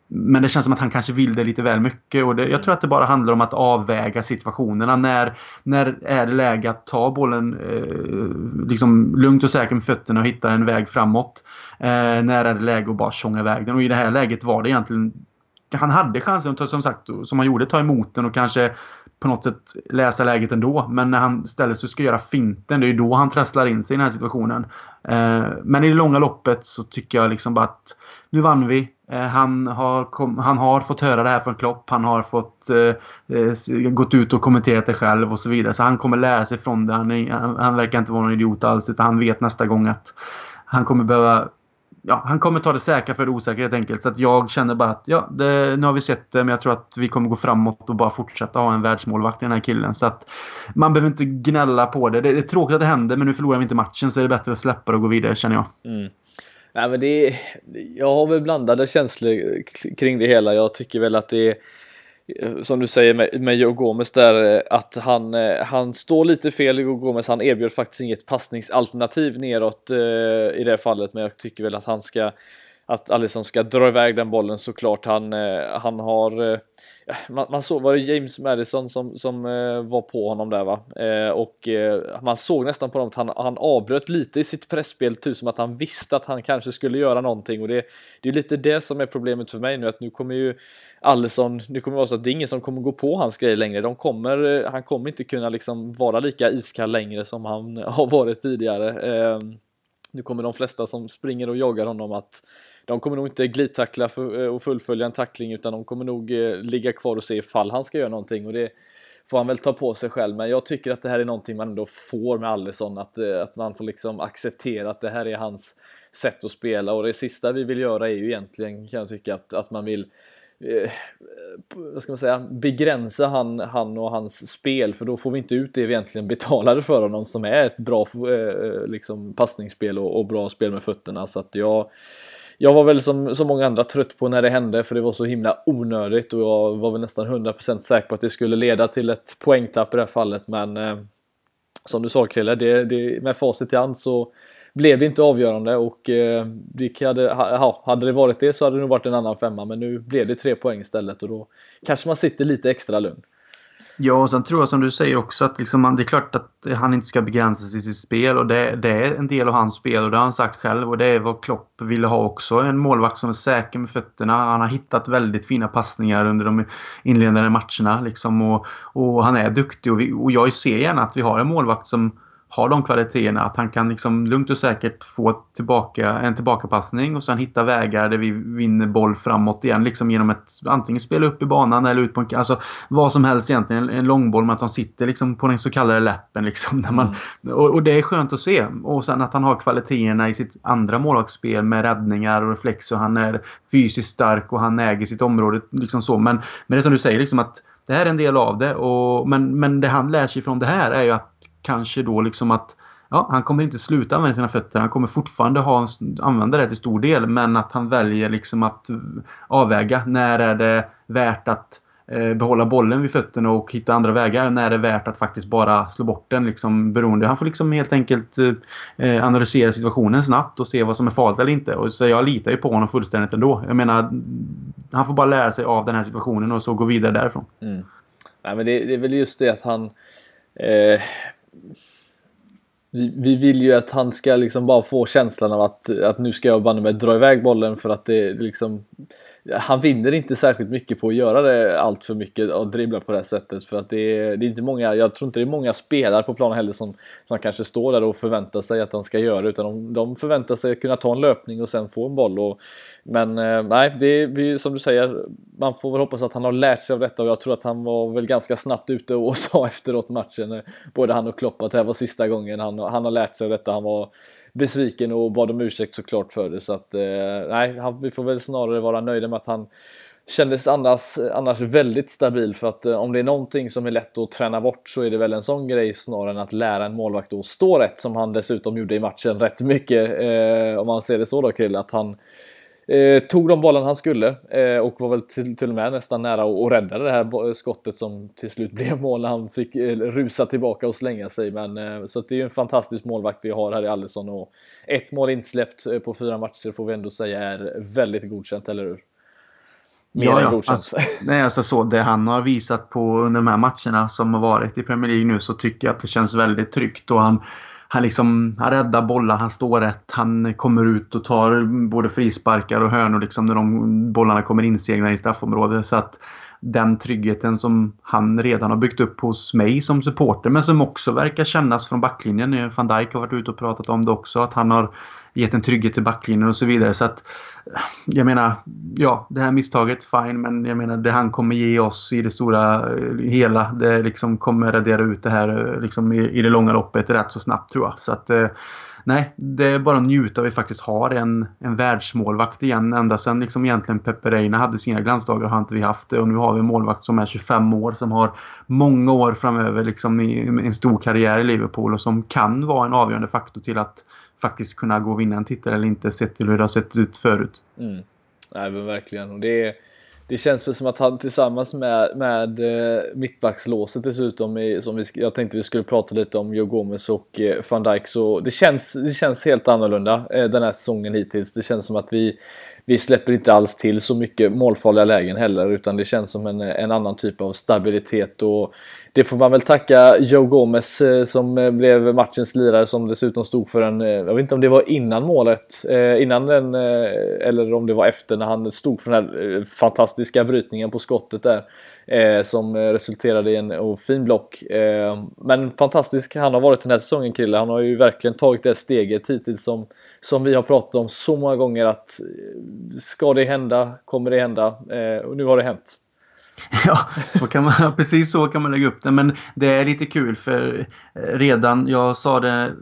men det känns som att han kanske vill det lite väl mycket. Och det, jag tror att det bara handlar om att avväga situationerna. När, när är det läge att ta bollen eh, liksom lugnt och säkert med fötterna och hitta en väg framåt? Eh, när är det läge att bara tjonga iväg den? Och i det här läget var det egentligen... Han hade chansen, att som sagt, som han gjorde, ta emot den och kanske på något sätt läsa läget ändå. Men när han istället ska göra finten, det är då han trasslar in sig i den här situationen. Eh, men i det långa loppet så tycker jag liksom bara att nu vann vi. Eh, han har, kom, han har fått höra det här från Klopp. Han har fått eh, eh, gått ut och kommenterat det själv och så vidare. Så han kommer lära sig från det. Han, är, han, han, verkar inte vara någon idiot alls utan han vet nästa gång att han kommer behöva Ja, han kommer ta det säkra för det osäkra helt enkelt. Så att jag känner bara att ja, det, nu har vi sett det men jag tror att vi kommer gå framåt och bara fortsätta ha en världsmålvakt i den här killen. Så att man behöver inte gnälla på det. Det är tråkigt att det händer men nu förlorar vi inte matchen så är det bättre att släppa det och gå vidare känner jag. Mm. Nej, men det är, jag har väl blandade känslor kring det hela. Jag tycker väl att det är eh, som du säger med, med Joe Gomez där eh, att han, eh, han står lite fel. Joe Gomez han erbjöd faktiskt inget passningsalternativ neråt eh, i det fallet, men jag tycker väl att han ska att Alisson ska dra iväg den bollen såklart. Han, eh, han har eh, man, man, såg, var det James Madison som, som eh, var på honom där va? Eh, och eh, man såg nästan på honom att han, han avbröt lite i sitt pressspel, typ som att han visste att han kanske skulle göra någonting och det, det är lite det som är problemet för mig nu att nu kommer ju Allison, nu kommer det vara så att det är ingen som kommer gå på hans grejer längre. De kommer, eh, han kommer inte kunna liksom vara lika iskall längre som han har varit tidigare. Eh, nu kommer de flesta som springer och jagar honom att de kommer nog inte glidtackla för, eh, och fullfölja en tackling utan de kommer nog eh, ligga kvar och se ifall han ska göra någonting. Och det får han väl ta på sig själv. Men jag tycker att det här är någonting man ändå får med Allison, att, eh, att man får liksom acceptera att det här är hans sätt att spela. Och det sista vi vill göra är ju egentligen kan jag tycka att, att man vill eh, vad ska man säga, begränsa han, han och hans spel. För då får vi inte ut det vi egentligen betalade för honom som är ett bra eh, liksom, passningsspel och, och bra spel med fötterna. Så att jag jag var väl som, så många andra trött på när det hände för det var så himla onödigt och jag var väl nästan 100% säker på att det skulle leda till ett poängtapp i det här fallet men eh, som du sa Krille, det, det, med facit i hand så blev det inte avgörande och eh, det hade, ha, hade det varit det så hade det nog varit en annan femma men nu blev det tre poäng istället och då kanske man sitter lite extra lugn. Ja, och sen tror jag som du säger också att liksom, det är klart att han inte ska begränsas i sitt spel och det, det, är en del av hans spel och det har han sagt själv och det är vad Klopp ville ha också. En målvakt som är säker med fötterna. Han har hittat väldigt fina passningar under de inledande matcherna liksom och, och han är duktig och, vi, och jag ser gärna att vi har en målvakt som har de kvaliteterna. Att han kan liksom lugnt och säkert få tillbaka, en tillbakapassning och sen hitta vägar där vi vinner boll framåt igen. Liksom genom att antingen spela upp i banan eller ut på en... Alltså vad som helst egentligen. En långboll med att han sitter liksom på den så kallade läppen. Liksom, när man, mm. och, och, det är skönt att se. Och sen att han har kvaliteterna i sitt andra målvaktsspel med räddningar och reflex och han är fysiskt stark och han äger sitt område. Liksom så. Men, men det är som du säger, liksom att det här är en del av det. Och, men, men det han lär sig från det här är ju att kanske då liksom att ja, han kommer inte sluta använda sina fötter. Han kommer fortfarande ha, använda det till stor del. Men att han väljer liksom att eh, avväga. När är det värt att eh, behålla bollen vid fötterna och hitta andra vägar. När är det värt att faktiskt bara slå bort den. Liksom, beroende. Han får liksom helt enkelt eh, eh, analysera situationen snabbt och se vad som är farligt eller inte. Och så jag litar ju på honom fullständigt ändå. Jag menar, han får bara lära sig av den här situationen och så gå vidare därifrån. Mm. Nej, men det, det, är väl just det att han... Eh, vi, vi, vill ju att han ska liksom bara få känslan av att, att nu ska jag banne mig dra iväg bollen för att det liksom han vinner inte särskilt mycket på att göra det allt för mycket och dribbla på det här sättet för att det är, det är inte många, jag tror inte det är många spelare på planen heller som, som kanske står där och förväntar sig att han ska göra det utan de, de förväntar sig att kunna ta en löpning och sen få en boll och, men eh, nej, det är som du säger, man får väl hoppas att han har lärt sig av detta och jag tror att han var väl ganska snabbt ute och sa efteråt matchen, eh, både han och Klopp, att det här var sista gången han, han har lärt sig av detta. Han var besviken och bad om ursäkt såklart för det. Så att eh, nej, han, vi får väl snarare vara nöjda med att han kändes annars, annars väldigt stabil för att eh, om det är någonting som är lätt att träna bort så är det väl en sån grej snarare än att lära en målvakt att stå rätt som han dessutom gjorde i matchen rätt mycket. Eh, om man ser det så då Krill, att han Eh, tog de bollen han skulle eh, och var väl till, till och med nästan nära att rädda det här skottet som till slut blev mål när han fick eh, rusa tillbaka och slänga sig. Men, eh, så det är ju en fantastisk målvakt vi har här i Allison och ett mål insläppt eh, på fyra matcher får vi ändå säga är väldigt godkänt, eller hur? Mer ja, ja. Alltså, nej, alltså så, det han har visat på under de här matcherna som har varit i Premier League nu så tycker jag att det känns väldigt tryggt och han han, liksom, han räddar bollar, han står rätt, han kommer ut och tar både frisparkar och hörnor liksom, när de bollarna kommer inseglade i straffområdet. Så att den tryggheten som han redan har byggt upp hos mig som supporter men som också verkar kännas från backlinjen. Van Dijk har varit ute och pratat om det också. Att han har gett en trygghet till backlinjen och så vidare. Så att, jag menar, ja, det här misstaget, fine, men jag menar det han kommer ge oss i det stora eh, hela, det liksom kommer radera ut det här eh, liksom i, i det långa loppet rätt så snabbt tror jag. Så att, eh, nej, det är bara att njuta av att vi faktiskt har en, en världsmålvakt igen. Ända sedan liksom egentligen Pepe Reina hade sina glansdagar har inte vi haft det. Och nu har vi en målvakt som är 25 år som har många år framöver liksom i en stor karriär i Liverpool och som kan vara en avgörande faktor till att faktiskt kunna gå och vinna en titel eller inte sett till hur det har sett ut förut. Mm. Nej men verkligen. Och det, det känns väl som att han tillsammans med, med eh, mittbackslåset dessutom, i, som vi, jag tänkte vi skulle prata lite om Joe Gomez och eh, van Dijk, så det känns, det känns helt annorlunda eh, den här säsongen hittills. Det känns som att vi, vi släpper inte alls till så mycket målfarliga lägen heller utan det känns som en, en annan typ av stabilitet och det får man väl tacka Joe Gomez eh, som eh, blev matchens lirare som dessutom stod för en, eh, jag vet inte om det var innan målet, innan den eller om det var efter när han stod för den här fantastiska brytningen på skottet där som resulterade i en oh, fin block. men fantastisk han har varit den här säsongen Krille, han har ju verkligen tagit det steget hittills som, som vi har pratat om så många gånger att ska det hända, kommer det hända och nu har det hänt. Ja, så kan man, precis så kan man lägga upp det. Men det är lite kul för eh, redan, jag sa det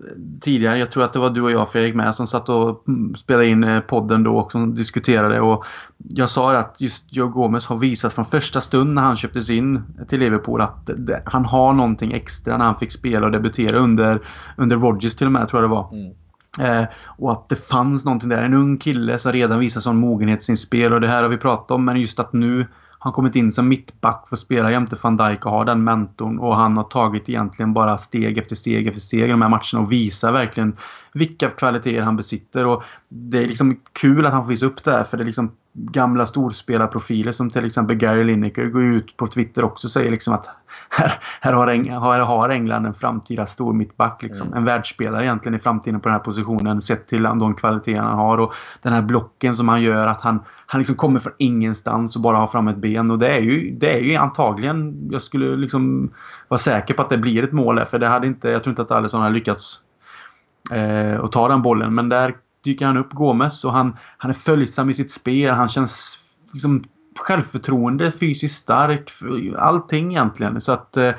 tidigare, jag tror att det var du och jag Fredrik med som satt och mm, spelade in eh, podden då och som diskuterade. Och jag sa att just Joe Gomez har visat från första stund när han köptes in till Liverpool att han har någonting extra när han fick spela och debutera under, under Rodgers till och med tror jag det var. Mm. Eh, och att det fanns någonting där. En ung kille som redan visar sån mogenhet i sin spel och det här har vi pratat om. Men just att nu han kommit in som mittback för att spela jämte van Dijk och ha den mentorn. Och han har tagit egentligen bara steg efter steg efter steg i de här matcherna och visar verkligen vilka kvaliteter han besitter. Och det är liksom kul att han får visa upp det här för det liksom gamla storspelarprofiler som till exempel Gary Lineker går ut på Twitter också och säger liksom att här, här, har, Eng här har England en framtida stor mittback. Liksom. Mm. En världsspelare egentligen i framtiden på den här positionen sett till de kvaliteter han har. Och den här blocken som han gör att han, han liksom kommer från ingenstans och bara har fram ett ben. Och det är ju, det är ju antagligen, jag skulle liksom vara säker på att det blir ett mål där. För det hade inte, jag tror inte att Alisson hade lyckats eh, att ta den bollen. Men där dyker han upp Gomes och han, han är följsam i sitt spel. Han känns liksom självförtroende, fysiskt stark, allting egentligen. Så att eh,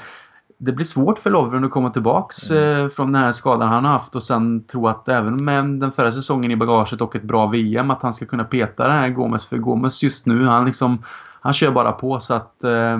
det blir svårt för Lovren att komma tillbaks mm. eh, från den här skadan han har haft och sen tro att även med den förra säsongen i bagaget och ett bra VM att han ska kunna peta den här Gomes. För Gomes just nu, han liksom han kör bara på så att eh,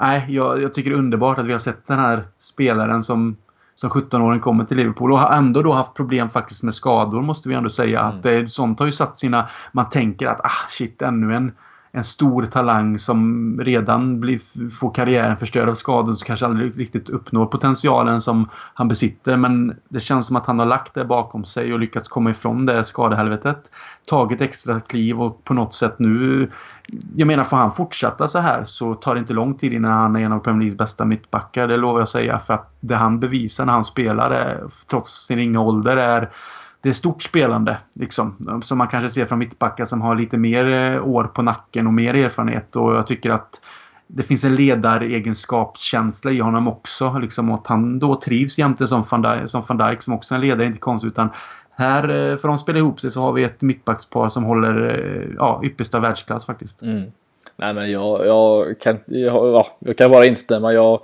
Nej, jag, jag, tycker det är underbart att vi har sett den här spelaren som som 17-åring kommer till Liverpool och har ändå då haft problem faktiskt med skador måste vi ändå säga. Mm. Att det, sånt har ju satt sina... Man tänker att ah shit, ännu en en stor talang som redan blir, får karriären förstörd av skador som kanske aldrig riktigt uppnår potentialen som han besitter. Men det känns som att han har lagt det bakom sig och lyckats komma ifrån det skadehelvetet. Tagit extra kliv och på något sätt nu... Jag menar, får han fortsätta så här så tar det inte lång tid innan han är en av Premier Leagues bästa mittbackar. Det lovar jag säga. För att det han bevisar när han spelar, är, trots sin ringa ålder, är det är stort spelande. Liksom, som man kanske ser från mittbackar som har lite mer eh, år på nacken och mer erfarenhet. Och jag tycker att det finns en ledaregenskapskänsla i honom också. Liksom, att han då trivs jämte som van, Dijk, som van Dijk som också är en ledare, inte konstigt. Utan här, för för de spelar ihop sig, så har vi ett mittbackspar som håller eh, ja, yppersta världsklass faktiskt. Mm. Nej men jag, jag, kan, jag, ja, jag kan bara instämma. Jag,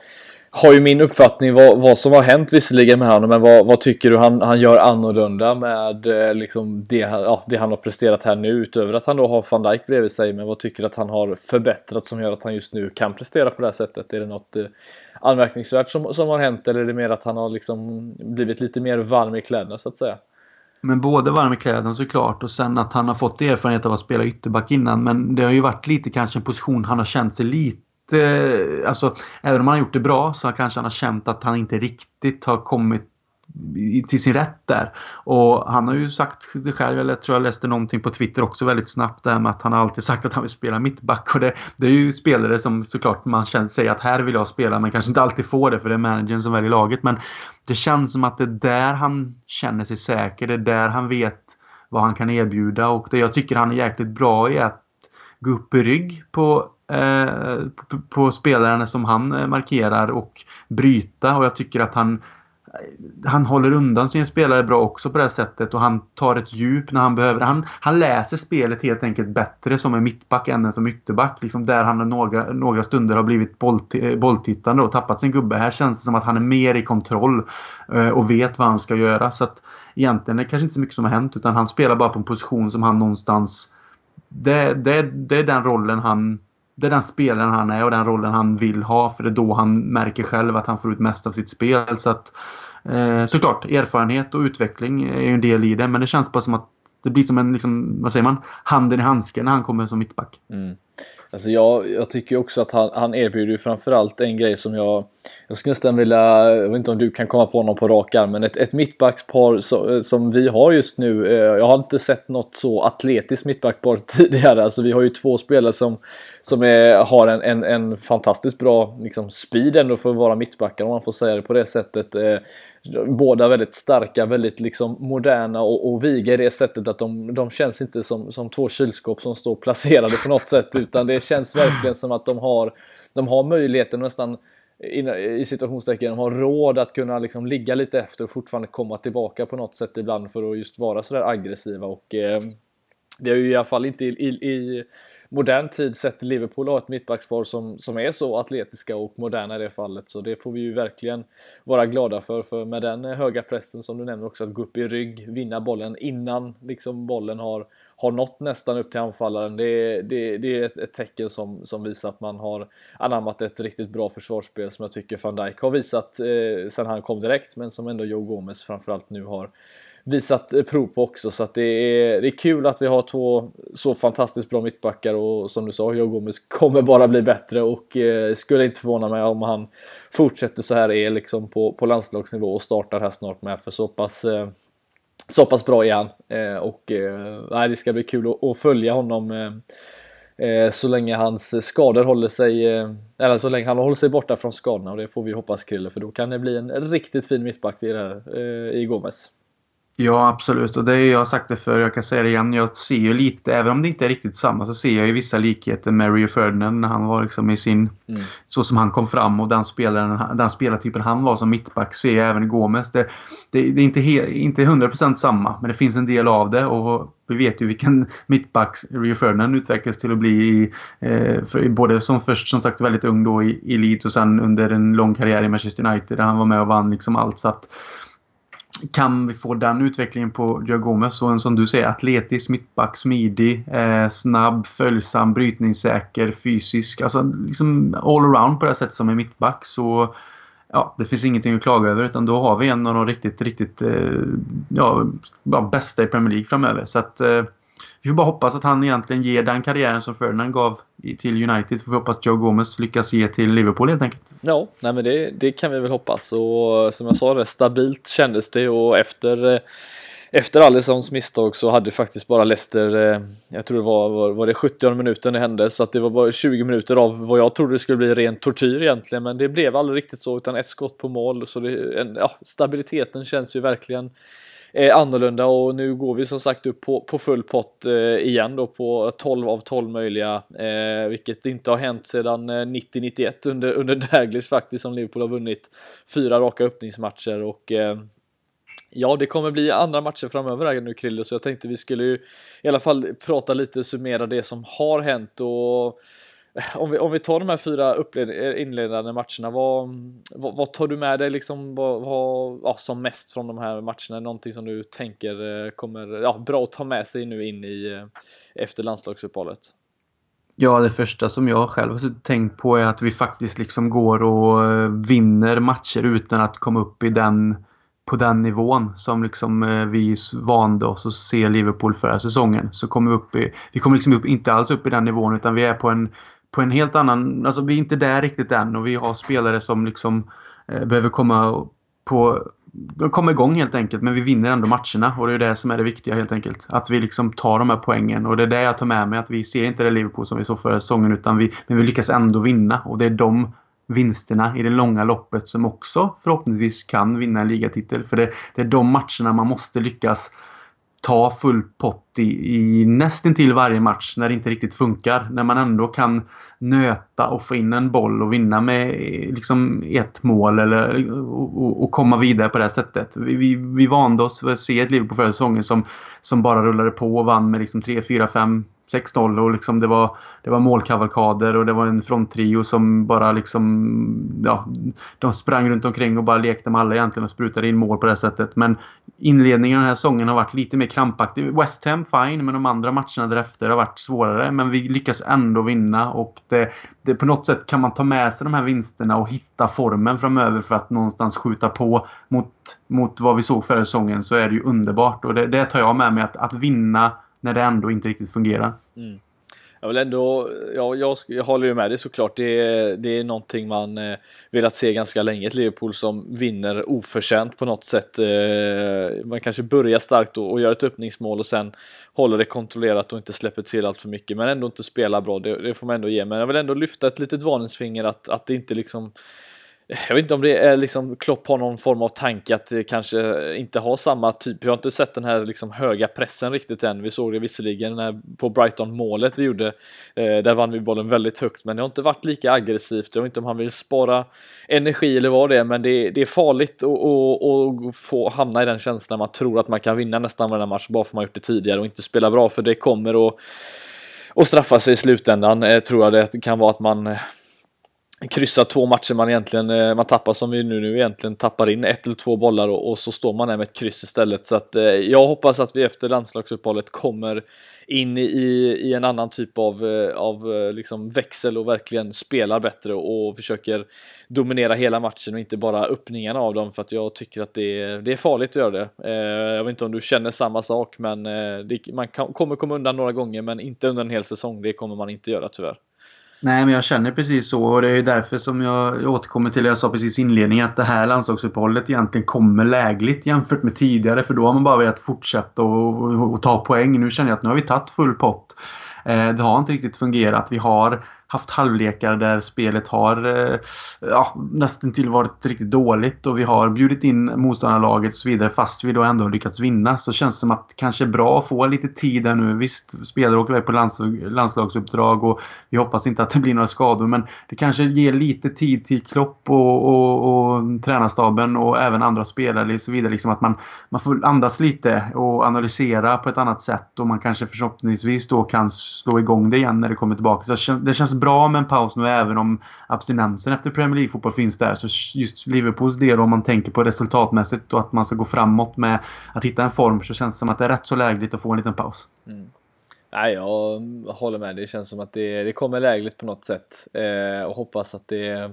har ju min uppfattning vad, vad som har hänt visserligen med honom, men vad, vad tycker du han, han gör annorlunda med eh, liksom det, ja, det han har presterat här nu utöver att han då har van Dijk bredvid sig, men vad tycker du att han har förbättrat som gör att han just nu kan prestera på det här sättet? Är det något eh, anmärkningsvärt som, som har hänt eller är det mer att han har liksom blivit lite mer varm i kläderna så att säga? Men både varm i kläderna såklart och sen att han har fått erfarenhet av att spela ytterback innan. Men det har ju varit lite kanske en position han har känt sig lite Eh, alltså, även om han har gjort det bra så kanske han har känt att han inte riktigt har kommit till sin rätt där. Och han har ju sagt det själv, eller jag tror jag läste någonting på Twitter också väldigt snabbt där med att han har alltid sagt att han vill spela mittback. Och det, det är ju spelare som såklart man känner sig att här vill jag spela men kanske inte alltid får det för det är managern som väljer laget. Men det känns som att det är där han känner sig säker. Det är där han vet vad han kan erbjuda och det jag tycker han är jäkligt bra i är att gå upp i rygg på Eh, på spelarna som han eh, markerar och bryta och jag tycker att han eh, han håller undan sin spelare bra också på det sättet och han tar ett djup när han behöver. Han, han läser spelet helt enkelt bättre som en mittback än som ytterback. Liksom där han några, några stunder har blivit bolltittande och tappat sin gubbe. Här känns det som att han är mer i kontroll och vet vad han ska göra. Så att egentligen är det kanske inte så mycket som har hänt utan han spelar bara på en position som han någonstans det, det, det är den rollen han det är den spelaren han är och den rollen han vill ha. För det är då han märker själv att han får ut mest av sitt spel. Så att, eh, såklart, erfarenhet och utveckling är ju en del i det. Men det känns bara som att det blir som en, liksom, vad säger man, handen i handsken när han kommer som mittback. Mm. Alltså jag, jag tycker också att han, han erbjuder ju framförallt en grej som jag... Jag skulle nästan vilja... Jag vet inte om du kan komma på någon på rak arm, men ett, ett mittbackspar så, eh, som vi har just nu. Eh, jag har inte sett något så atletiskt mittbackspar tidigare. Alltså vi har ju två spelare som, som är, har en, en, en fantastiskt bra liksom, speed ändå för att vara mittbackar om man får säga det på det sättet. Eh, båda väldigt starka, väldigt liksom moderna och, och viga i det sättet att de, de känns inte som, som två kylskåp som står placerade på något sätt utan det känns verkligen som att de har, de har möjligheten nästan i situationstecken de har råd att kunna liksom ligga lite efter och fortfarande komma tillbaka på något sätt ibland för att just vara sådär aggressiva och eh, det har ju i alla fall inte i, i, i modern tid sett till Liverpool har ett mittbackspar som, som är så atletiska och moderna i det fallet. Så det får vi ju verkligen vara glada för. För med den höga pressen som du nämner också, att gå upp i rygg, vinna bollen innan liksom bollen har, har nått nästan upp till anfallaren. Det, det, det är ett, ett, tecken som, som visar att man har anammat ett riktigt bra försvarsspel som jag tycker van Dijk har visat eh, sen han kom direkt, men som ändå Joe Gomez framförallt nu har visat eh, prov på också. Så att det, är, det är kul att vi har två så fantastiskt bra mittbackar och som du sa, Joe Gomez kommer bara bli bättre och eh, skulle inte förvåna mig om han fortsätter så här är liksom på, på landslagsnivå och startar här snart med för så pass eh, så pass bra är han eh, och eh, det ska bli kul att, att följa honom eh, eh så länge hans skador håller sig, eh, eller så länge han håller sig borta från skadorna och det får vi hoppas Krille för då kan det bli en riktigt fin mittback i, det här, i Gomes. Ja, absolut. Och det är, jag har sagt det förr, jag kan säga det igen. Jag ser ju lite, även om det inte är riktigt samma, så ser jag ju vissa likheter med Rio Ferdinand när han var liksom i sin... Mm. Så som han kom fram och den, spelaren, den spelartypen han var som mittback ser jag även i Gomes. Det, det, det är inte, he, inte 100% samma, men det finns en del av det. Och vi vet ju vilken mittback Rio Ferdinand utvecklades till att bli. I, eh, för, både som först som sagt väldigt ung då i, i Leeds och sen under en lång karriär i Manchester United där han var med och vann liksom allt. Så att, kan vi få den utvecklingen på Joe Gomez och en som du säger atletisk mittback, smidig, eh, snabb, följsam, brytningssäker, fysisk. Alltså liksom all around på det sättet som en mittback så ja, det finns ingenting att klaga över utan då har vi en av de riktigt, riktigt eh, ja, bästa i Premier League framöver. Så att eh, vi får bara hoppas att han egentligen ger den karriären som Ferdinand gav till United. Vi får vi hoppas att Joe Gomez lyckas ge till Liverpool helt enkelt. Ja, nej men det, det kan vi väl hoppas. Och eh, som jag sa, det stabilt kändes det och efter eh, efter Alissons misstag så hade faktiskt bara Leicester, eh, jag tror det var, var, var det 70 minuter det hände, så att det var bara 20 minuter av vad jag trodde det skulle bli ren tortyr egentligen, men det blev aldrig riktigt så, utan ett skott på mål, så det, en, ja, stabiliteten känns ju verkligen eh, annorlunda och nu går vi som sagt upp på, på full pott eh, igen då på 12 av 12 möjliga, eh, vilket inte har hänt sedan eh, 90-91 under, under Daglish faktiskt som Liverpool har vunnit fyra raka öppningsmatcher och eh, Ja, det kommer bli andra matcher framöver här nu Krille, så jag tänkte vi skulle ju i alla fall prata lite, summera det som har hänt och om vi, om vi tar de här fyra inledande matcherna, vad, vad, vad, tar du med dig liksom, vad, vad, ja, som mest från de här matcherna? Någonting som du tänker eh, kommer ja, bra att ta med sig nu in i eh, efter landslagsuppehållet? Ja, det första som jag själv har tänkt på är att vi faktiskt liksom går och eh, vinner matcher utan att komma upp i den på den nivån som liksom vi vande oss att se Liverpool förra säsongen. Så kommer vi upp i, vi kommer liksom upp, inte alls upp i den nivån utan vi är på en på en helt annan... Alltså vi är inte där riktigt än och vi har spelare som liksom eh, behöver komma på komma igång helt enkelt. Men vi vinner ändå matcherna och det är det som är det viktiga helt enkelt. Att vi liksom tar de här poängen och det är det jag tar med mig. Att vi ser inte det Liverpool som vi såg förra säsongen utan vi, men vi lyckas ändå vinna. Och det är de vinsterna i det långa loppet som också förhoppningsvis kan vinna en ligatitel. För det, det är de matcherna man måste lyckas ta full pott i, i nästintill varje match när det inte riktigt funkar. När man ändå kan nöta och få in en boll och vinna med eh, liksom ett mål eller, och, och komma vidare på det här sättet. Vi, vi, vi vande oss att se ett liv på förra säsongen som, som bara rullade på och vann med liksom 3, 4, 5 6-0 och liksom det var, det var målkavalkader och det var en fronttrio som bara liksom... Ja, de sprang runt omkring och bara lekte med alla egentligen och sprutade in mål på det sättet. Men inledningen av den här säsongen har varit lite mer krampaktig. West Ham fine, men de andra matcherna därefter har varit svårare. Men vi lyckas ändå vinna och det, det, på något sätt kan man ta med sig de här vinsterna och hitta formen framöver för att någonstans skjuta på mot, mot vad vi såg förra säsongen så är det ju underbart. Och det, det tar jag med mig att, att vinna när det ändå inte riktigt fungerar. Mm. Jag vill ändå, ja, jag, jag håller ju med dig såklart. Det är, det är någonting man eh, velat se ganska länge. Ett Liverpool som vinner oförtjänt på något sätt. Eh, man kanske börjar starkt och, och gör ett öppningsmål och sen håller det kontrollerat och inte släpper till allt för mycket. Men ändå inte spelar bra. Det, det får man ändå ge. Men jag vill ändå lyfta ett litet varningsfinger att, att det inte liksom jag vet inte om det är liksom Klopp har någon form av tanke att kanske inte ha samma typ. Jag har inte sett den här liksom höga pressen riktigt än. Vi såg det visserligen när, på Brighton målet vi gjorde. Eh, där vann vi bollen väldigt högt, men det har inte varit lika aggressivt. Jag vet inte om han vill spara energi eller vad det är, men det, det är farligt att få hamna i den känslan man tror att man kan vinna nästan varenda match bara för att man gjort det tidigare och inte spela bra, för det kommer att och straffa sig i slutändan. Eh, tror jag det kan vara att man kryssa två matcher man egentligen, eh, man tappar som vi nu, nu egentligen tappar in ett eller två bollar och, och så står man där med ett kryss istället. Så att eh, jag hoppas att vi efter landslagsuppehållet kommer in i, i en annan typ av, eh, av eh, liksom växel och verkligen spelar bättre och försöker dominera hela matchen och inte bara öppningarna av dem för att jag tycker att det är, det är farligt att göra det. Jag vet inte om du känner samma sak men det, man kan, kommer komma undan några gånger men inte under en hel säsong. Det kommer man inte göra tyvärr. Nej, men jag känner precis så och det är därför som jag återkommer till det jag sa precis i inledningen att det här landslagsuppehållet egentligen kommer lägligt jämfört med tidigare för då har man bara velat fortsätta och, och, och ta poäng. Nu känner jag att nu har vi tagit full pott. Eh, det har inte riktigt fungerat. Vi har haft halvlekar där spelet har eh, ja, nästan till varit riktigt dåligt och vi har bjudit in motståndarlaget och så vidare fast vi då ändå lyckats vinna så känns det som att kanske är bra att få lite tid där nu. Visst, spelare åker iväg på landslagsuppdrag och vi hoppas inte att det blir några skador men det kanske ger lite tid till Klopp och, och, och tränarstaben och även andra spelare och så vidare. Liksom att man, man får andas lite och analysera på ett annat sätt och man kanske förhoppningsvis då kan slå igång det igen när det kommer tillbaka. Så det känns bra med en paus nu även om abstinensen efter Premier League-fotboll finns där. Så just Liverpools del om man tänker på resultatmässigt och att man ska gå framåt med att hitta en form så känns det som att det är rätt så lägligt att få en liten paus. Mm. Nej, jag håller med. Det känns som att det, det kommer lägligt på något sätt eh, och hoppas att det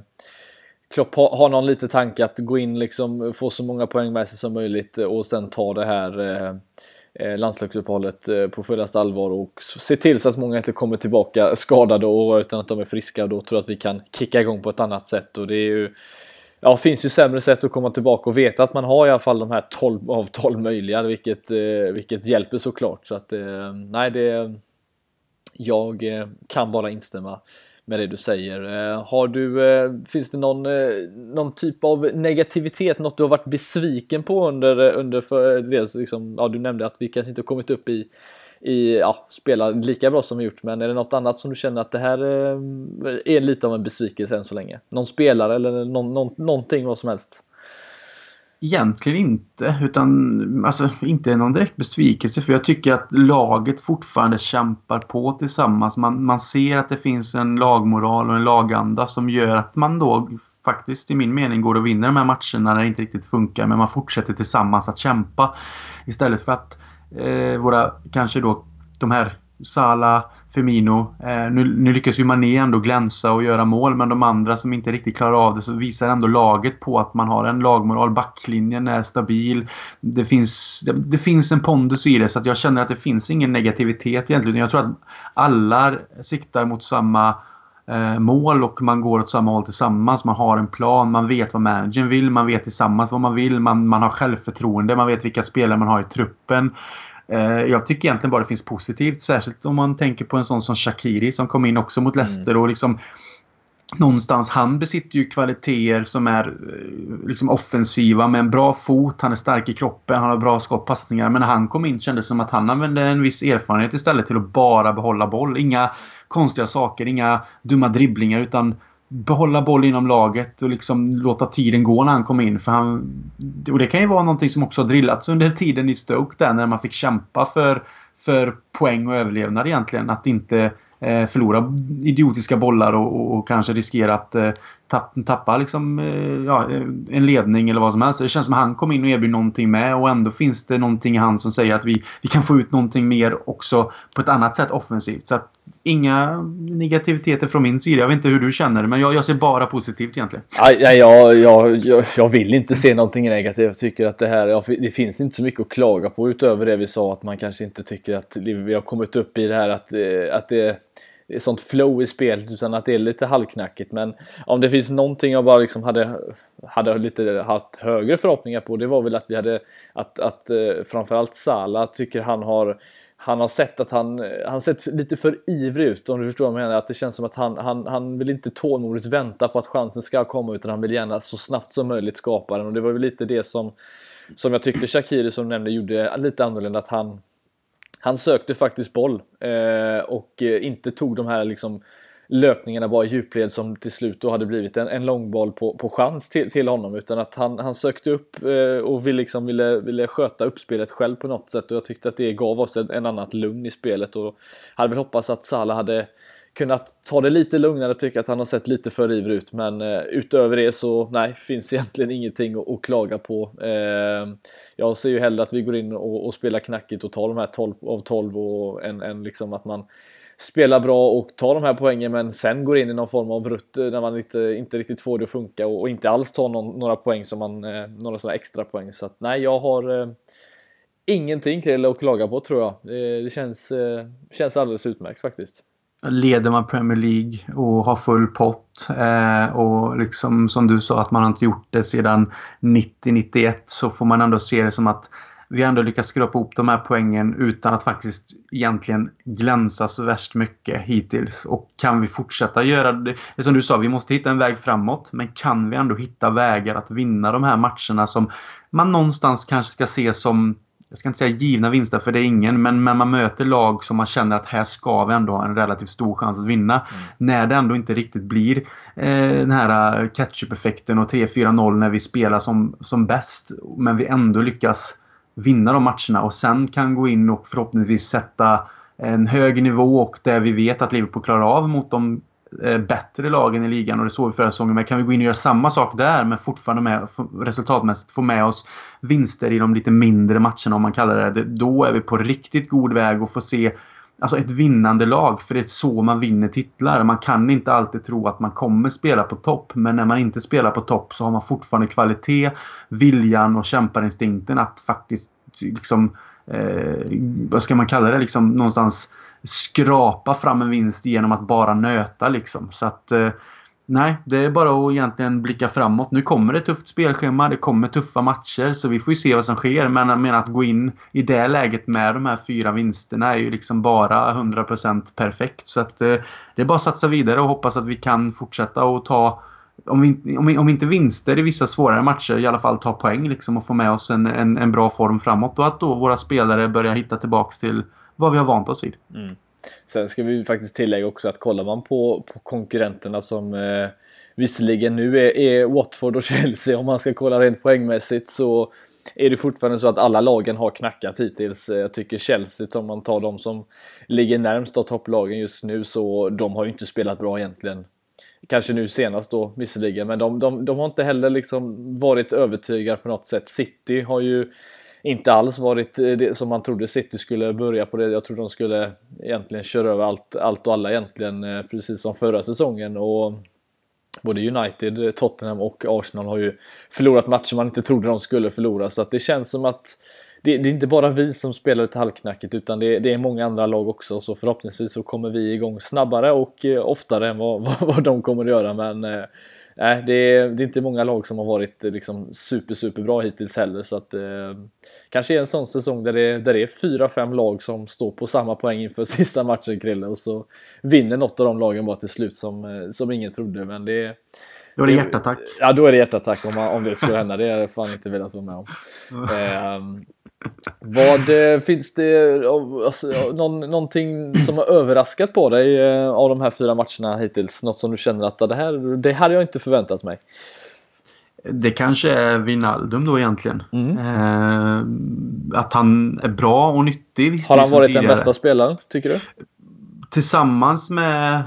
Klopp har någon liten tanke att gå in liksom, få så många poäng med sig som möjligt och sen ta det här eh, Eh, Eh, landslagsuppehållet eh, på fullaste allvar och se till så att många inte kommer tillbaka skadade och utan att de är friska. Då tror jag att vi kan kicka igång på ett annat sätt och det är ju Ja, finns ju sämre sätt att komma tillbaka och veta att man har i alla fall de här 12 av 12 möjliga, vilket, eh, vilket hjälper såklart. Så att nej, det jag kan bara instämma med det du säger. Eh, har du, eh, finns det någon, eh, någon typ av negativitet, något du har varit besviken på under, under för det, liksom, ja, du nämnde att vi kanske inte har kommit upp i, i ja, spelar lika bra som vi gjort, men är det något annat som du känner att det här är lite av en besvikelse än så länge? Någon spelare eller någon, någon, någonting vad som helst? Egentligen inte, utan alltså, inte någon direkt besvikelse för jag tycker att laget fortfarande kämpar på tillsammans. Man, man ser att det finns en lagmoral och en laganda som gör att man då faktiskt i min mening går och vinner de här matcherna när det inte riktigt funkar men man fortsätter tillsammans att kämpa. Istället för att eh, våra, kanske då de här Sala, Firmino. Eh, nu, nu lyckas ju Mané ändå glänsa och göra mål men de andra som inte riktigt klarar av det så visar ändå laget på att man har en lagmoral. Backlinjen är stabil. Det finns, det, det finns en pondus i det så att jag känner att det finns ingen negativitet egentligen. Jag tror att alla siktar mot samma eh, mål och man går åt samma håll tillsammans. Man har en plan, man vet vad managern vill, man vet tillsammans vad man vill, man, man har självförtroende, man vet vilka spelare man har i truppen. Eh, jag tycker egentligen bara det finns positivt. Särskilt om man tänker på en sån som Shakiri som kom in också mot mm. Leicester och liksom Någonstans, han besitter ju kvaliteter som är eh, liksom offensiva med en bra fot, han är stark i kroppen, han har bra skottpassningar. Men när han kom in kändes det som att han använde en viss erfarenhet istället till att bara behålla boll. Inga konstiga saker, inga dumma dribblingar utan behålla boll inom laget och liksom låta tiden gå när han kom in. För han, och det kan ju vara någonting som också har drillats under tiden i Stoke där när man fick kämpa för, för poäng och överlevnad egentligen. Att inte eh, förlora idiotiska bollar och, och, kanske riskera att eh, tapp, tappa liksom, eh, ja, eh, en ledning eller vad som helst. Det känns som att han kom in och erbjöd någonting med och ändå finns det någonting i han som säger att vi, vi kan få ut någonting mer också på ett annat sätt offensivt. Så att inga negativiteter från min sida. Jag vet inte hur du känner det men jag, jag ser bara positivt egentligen. Ja, jag, jag, jag, vill inte se någonting negativt. Jag tycker att det här, det finns inte så mycket att klaga på utöver det vi sa att man kanske inte tycker att vi har kommit upp i det här att, eh, att det sånt flow i spelet utan att det är lite halvknackigt. Men om det finns någonting jag bara liksom hade, hade lite haft högre förhoppningar på det var väl att vi hade att, att eh, framförallt Sala tycker han har han har sett att han, han sett lite för ivrig ut om du förstår vad jag menar. Att det känns som att han, han, han vill inte tålmodigt vänta på att chansen ska komma utan han vill gärna så snabbt som möjligt skapa den. Och det var väl lite det som, som jag tyckte Shakiri som nämnde gjorde lite annorlunda. Att han, han sökte faktiskt boll eh, och eh, inte tog de här liksom löpningarna bara i djupled som till slut då hade blivit en, en långboll på, på chans till, till honom utan att han, han sökte upp eh, och vill liksom ville, ville sköta uppspelet själv på något sätt och jag tyckte att det gav oss en, en annat lugn i spelet och hade väl hoppats att Salah hade kunnat ta det lite lugnare, tycka att han har sett lite för ivrig ut. Men eh, utöver det så nej, finns egentligen ingenting att, att klaga på. Eh, jag ser ju hellre att vi går in och, och spelar knackigt och tar de här 12 av 12 och en, en liksom att man spelar bra och tar de här poängen men sen går in i någon form av rutt eh, när man inte, inte riktigt får det att funka och, och inte alls tar någon, några poäng som man, eh, några sådana extra poäng. Så att nej, jag har eh, ingenting till att klaga på tror jag. Eh, det känns, eh, känns alldeles utmärkt faktiskt leder man Premier League och har full pott eh, och liksom som du sa att man inte gjort det sedan 90-91 så får man ändå se det som att vi ändå lyckats skrapa ihop de här poängen utan att faktiskt egentligen glänsa så värst mycket hittills. Och kan vi fortsätta göra det, det som du sa, vi måste hitta en väg framåt. Men kan vi ändå hitta vägar att vinna de här matcherna som man någonstans kanske ska se som jag ska inte säga givna vinster för det är ingen, men, men man möter lag som man känner att här ska vi ändå ha en relativt stor chans att vinna. Mm. När det ändå inte riktigt blir eh, den här catch-up-effekten och 3-4-0 när vi spelar som, som bäst. Men vi ändå lyckas vinna de matcherna och sen kan gå in och förhoppningsvis sätta en hög nivå och det vi vet att Liverpool klarar av mot de Eh, Eh, bättre lagen i ligan och det såg vi förra säsongen. Men kan vi gå in och göra samma sak där men fortfarande med, resultatmässigt få med oss vinster i de lite mindre matcherna om man kallar det Då är vi på riktigt god väg att få se Alltså ett vinnande lag, för det är så man vinner titlar. Man kan inte alltid tro att man kommer spela på topp, men när man inte spelar på topp så har man fortfarande kvalitet, viljan och kämparinstinkten att faktiskt liksom eh, vad ska man kalla det, liksom någonstans skrapa fram en vinst genom att bara nöta liksom. Så att eh, nej, det är bara att egentligen blicka framåt. Nu kommer det ett tufft spelschema, det kommer tuffa matcher så vi får ju se vad som sker. Men jag menar att gå in i det läget med de här fyra vinsterna är ju liksom bara 100% perfekt. Så att eh, det är bara att satsa vidare och hoppas att vi kan fortsätta och ta om, vi, om, om inte vinster i vissa svårare matcher i alla fall ta poäng liksom och få med oss en, en, en bra form framåt och att då våra spelare börjar hitta tillbaks till vad vi har vant oss vid. Mm. Sen ska vi faktiskt tillägga också att kollar man på, på konkurrenterna som eh, visserligen nu är, är, Watford och Chelsea om man ska kolla rent poängmässigt så är det fortfarande så att alla lagen har knackat hittills. Eh, jag tycker Chelsea, om man tar de som ligger närmst av topplagen just nu, så de har ju inte spelat bra egentligen. Kanske nu senast då visserligen, men de, de, de har inte heller liksom varit övertygade på något sätt. City har ju inte alls varit eh, det som man trodde City skulle börja på det. Jag trodde de skulle egentligen köra över allt, allt och alla egentligen, eh, precis som förra säsongen. Och både United, eh, Tottenham och Arsenal har ju förlorat matcher man inte trodde de skulle förlora. Så att det känns som att det, det är inte bara vi som spelar lite halvknackigt utan det, det, är många andra lag också. Så förhoppningsvis så kommer vi igång snabbare och oftare än vad, vad, vad de kommer att göra. Men eh, nej, det är, det är inte många lag som har varit eh, liksom super, super bra hittills heller. Så att, eh, kanske är en sån säsong där det, där det är fyra, fem lag som står på samma poäng inför sista matchen, Krille. Och så vinner något av de lagen bara till slut som, eh, som ingen trodde. Men det då är det hjärtattack. Ja, då är det hjärtattack om, om det skulle hända. Det hade jag fan inte velat vara med om. eh, vad eh, finns det, alltså, någon, någonting som har överraskat på dig eh, av de här fyra matcherna hittills? Något som du känner att det här, det hade jag inte förväntat mig? Det kanske är Vinaldum då egentligen. Mm. Eh, att han är bra och nyttig. Har han varit tidigare. den bästa spelaren, tycker du? Tillsammans med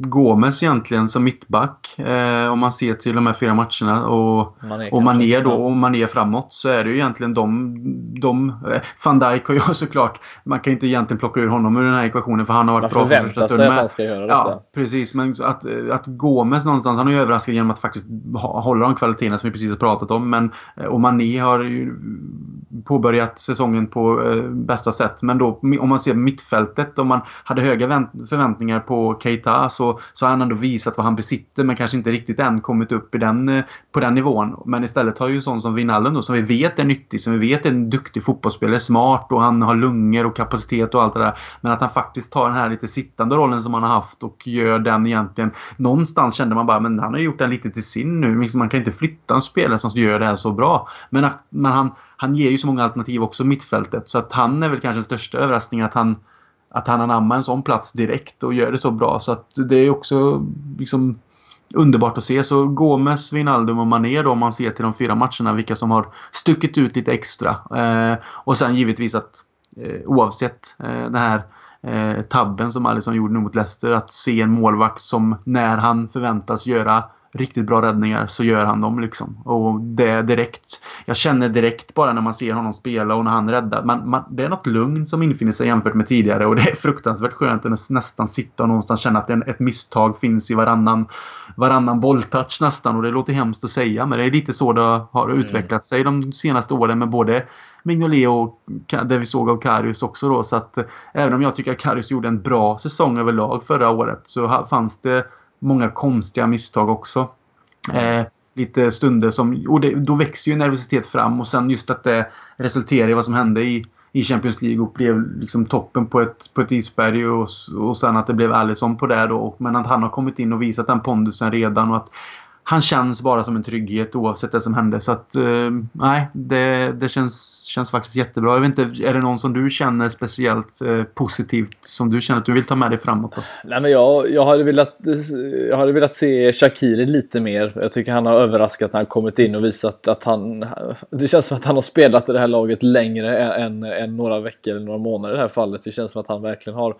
Gomes egentligen som mittback. Eh, om man ser till de här fyra matcherna. Och Mané, och Mané då, och Mané framåt. Så är det ju egentligen de... de eh, Van Dijk har ju såklart... Man kan inte egentligen plocka ur honom ur den här ekvationen för han har varit man bra för första stunden. Man ska göra detta. Ja, precis. Men att, att Gomes någonstans, han har ju överraskat genom att faktiskt hålla de kvaliteterna som vi precis har pratat om. Men, eh, och Mané har ju påbörjat säsongen på eh, bästa sätt. Men då om man ser mittfältet, om man hade höga förväntningar på Keita så, så har han ändå visat vad han besitter men kanske inte riktigt än kommit upp i den, eh, på den nivån. Men istället har ju en sån som Wijnaldum då, som vi vet är nyttig, som vi vet är en duktig fotbollsspelare, smart och han har lungor och kapacitet och allt det där. Men att han faktiskt tar den här lite sittande rollen som han har haft och gör den egentligen. Någonstans kände man bara, men han har gjort den lite till sin nu. Liksom, man kan inte flytta en spelare som gör det här så bra. Men, men han, han ger ju så många alternativ också mittfältet. Så att han är väl kanske den största överraskningen att han att han anammar en sån plats direkt och gör det så bra. Så att det är också liksom underbart att se. Så Gomes, Wijnaldum och Mané då om man ser till de fyra matcherna vilka som har stuckit ut lite extra. Eh, och sen givetvis att eh, oavsett eh, den här eh, tabben som Alisson gjorde nu mot Leicester att se en målvakt som när han förväntas göra riktigt bra räddningar så gör han dem liksom. Och det direkt. Jag känner direkt bara när man ser honom spela och när han räddar. Man, man, det är något lugn som infinner sig jämfört med tidigare och det är fruktansvärt skönt att nästan sitta och någonstans känna att en, ett misstag finns i varannan, varannan bolltouch nästan. Och det låter hemskt att säga men det är lite så det har mm. utvecklat sig de senaste åren med både Mignolet och det vi såg av Karius också då. Så att även om jag tycker att Karius gjorde en bra säsong överlag förra året så fanns det många konstiga misstag också. Eh, lite stunder som... Och det, då växer ju nervositet fram och sen just att det resulterar i vad som hände i, i Champions League och blev liksom toppen på ett, på ett isberg och, och sen att det blev Alisson på det då. Men att han har kommit in och visat den pondusen redan och att han känns bara som en trygghet oavsett det som hände. Så att, eh, nej, det, det känns, känns faktiskt jättebra. Jag vet inte, är det någon som du känner speciellt eh, positivt som du känner att du vill ta med dig framåt? Då? Nej, men jag, jag, hade velat, jag hade velat se Shakiri lite mer. Jag tycker han har överraskat när han kommit in och visat att han... Det känns som att han har spelat i det här laget längre än, än några veckor eller några månader i det här fallet. Det känns som att han verkligen har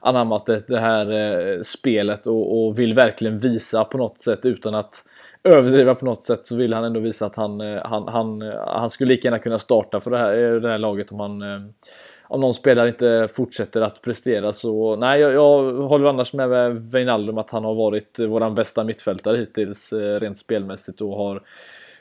anammat det, det här eh, spelet och, och, vill verkligen visa på något sätt utan att överdriva på något sätt så vill han ändå visa att han, eh, han, han, eh, han skulle lika gärna kunna starta för det här, eh, det här laget om han om någon spelare inte fortsätter att prestera så nej, jag, jag håller annars med Wijnaldum att han har varit våran bästa mittfältare hittills rent spelmässigt och har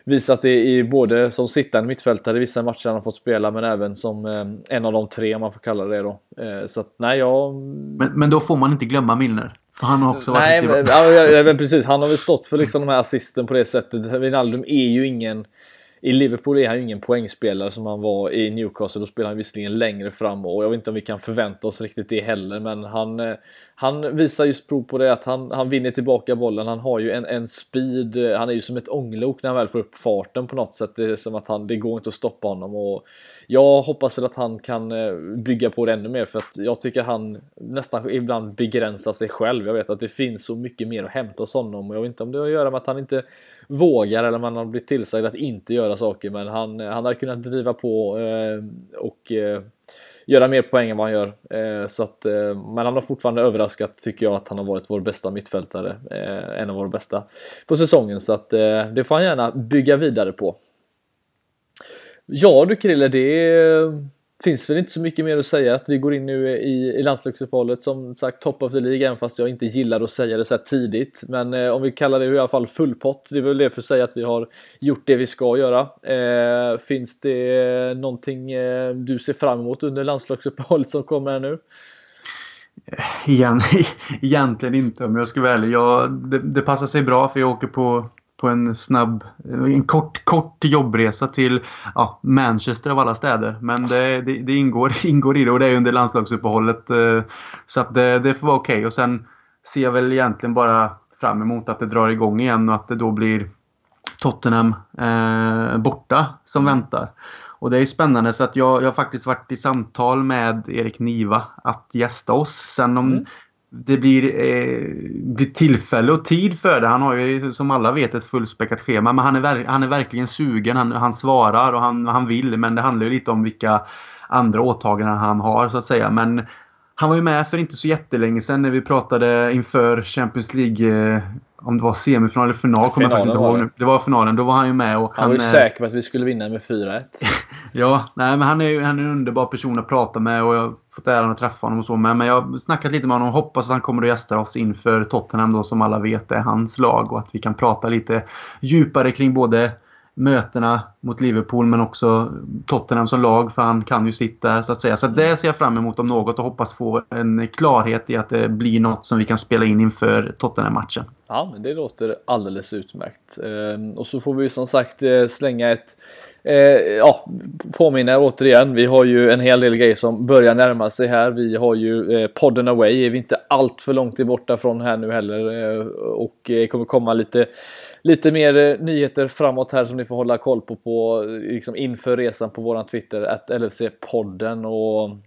visat det i både som sittande mittfältare i vissa matcher han har fått spela men även som en av de tre om man får kalla det då. Så att nej, jag... Men, men då får man inte glömma Milner? Han har också varit Nej, men, ja, men precis. Han har väl stått för liksom de här assisten på det sättet. Wijnaldum är ju ingen i Liverpool är han ju ingen poängspelare som han var i Newcastle. Då spelar han visserligen längre fram och jag vet inte om vi kan förvänta oss riktigt det heller. Men han, eh, han visar just prov på det att han, han vinner tillbaka bollen. Han har ju en, en speed. Eh, han är ju som ett ånglok när han väl får upp farten på något sätt. Det är som att han, det går inte att stoppa honom. Och jag hoppas väl att han kan eh, bygga på det ännu mer för att jag tycker han nästan ibland begränsar sig själv. Jag vet att det finns så mycket mer att hämta hos honom och jag vet inte om det har att göra med att han inte vågar eller man har blivit tillsagd att inte göra saker men han, eh, han hade kunnat driva på eh, och eh, göra mer poäng än vad han gör. Eh, så att, eh, men han har fortfarande överraskat tycker jag att han har varit vår bästa mittfältare. Eh, en av våra bästa på säsongen så att eh, det får han gärna bygga vidare på. Ja du Krille, det finns väl inte så mycket mer att säga att vi går in nu i, i landslagsuppehållet som sagt top of the League även fast jag inte gillar att säga det så här tidigt. Men eh, om vi kallar det i alla fall full pott, det är väl det för att säga att vi har gjort det vi ska göra. Eh, finns det någonting eh, du ser fram emot under landslagsuppehållet som kommer här nu? Igen, egentligen inte om jag ska vara ärlig. Jag, det, det passar sig bra för jag åker på på en snabb, en kort, kort jobbresa till ja, Manchester av alla städer. Men det, det, det, ingår, ingår i det och det är under landslagsuppehållet. Eh, så att det, det får vara okej. Okay. Och sen ser jag väl egentligen bara fram emot att det drar igång igen och att det då blir Tottenham eh, borta som mm. väntar. Och det är spännande så att jag, jag har faktiskt varit i samtal med Erik Niva att gästa oss. Sen om mm det blir, eh, blir tillfälle och tid för det. Han har ju som alla vet ett fullspäckat schema. Men han är, han är verkligen sugen. Han, han svarar och han, han vill. Men det handlar ju lite om vilka andra åtaganden han har så att säga. Men han var ju med för inte så jättelänge sedan när vi pratade inför Champions League. Eh, Eh, om det var semifinal eller final kommer jag faktiskt inte ihåg nu. Det var finalen. Då var han ju med. Och han, han var ju säker på att vi skulle vinna med 4-1. ja, nej, men han är ju han är en underbar person att prata med och jag har fått äran att träffa honom och så med. Men jag har snackat lite med honom och hoppas att han kommer att gästa oss inför Tottenham då som alla vet är hans lag och att vi kan prata lite djupare kring både mötena mot Liverpool men också Tottenham som lag för han kan ju sitta så att säga. Så det ser jag fram emot om något och hoppas få en klarhet i att det blir något som vi kan spela in inför Tottenham-matchen. Ja, men det låter alldeles utmärkt. Ehm, och så får vi som sagt eh, slänga ett Eh, ja, påminner återigen, vi har ju en hel del grejer som börjar närma sig här. Vi har ju eh, podden away, är vi inte allt för långt borta från här nu heller. Eh, och det kommer komma lite, lite mer eh, nyheter framåt här som ni får hålla koll på, på liksom inför resan på våran Twitter, att LFC-podden. Och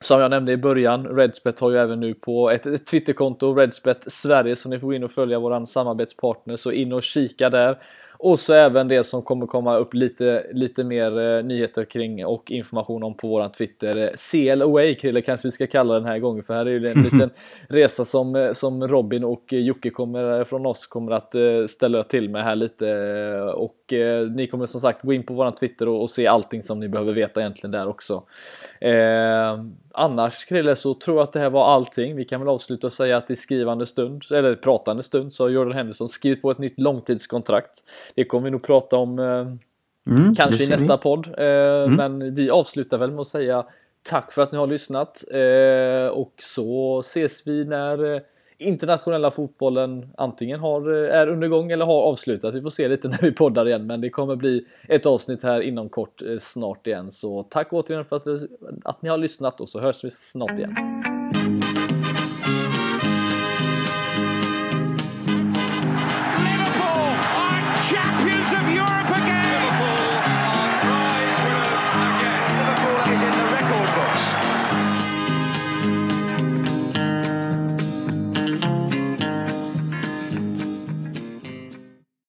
som jag nämnde i början, Redspet har ju även nu på ett, ett Twitterkonto, Redspet Sverige, så ni får gå in och följa våran samarbetspartner, så in och kika där. Och så även det som kommer komma upp lite, lite mer eh, nyheter kring och information om på våran Twitter. Eh, CL Away Krille kanske vi ska kalla den här gången för här är ju en liten resa som, eh, som Robin och Jocke kommer eh, från oss kommer att eh, ställa till med här lite. Och eh, ni kommer som sagt gå in på våran Twitter och, och, se allting som ni behöver veta egentligen där också. Annars Krille så tror jag att det här var allting. Vi kan väl avsluta och säga att i skrivande stund, eller pratande stund, så har Jordan Henderson skrivit på ett nytt långtidskontrakt. Det kommer vi nog prata om eh, mm, kanske i nästa vi. podd. Eh, mm. Men vi avslutar väl med att säga tack för att ni har lyssnat eh, och så ses vi när internationella fotbollen antingen har, eh, är under gång eller har avslutat. Vi får se lite när vi poddar igen, men det kommer bli ett avsnitt här inom kort eh, snart igen. Så tack återigen för att, att ni har lyssnat och så hörs vi snart igen.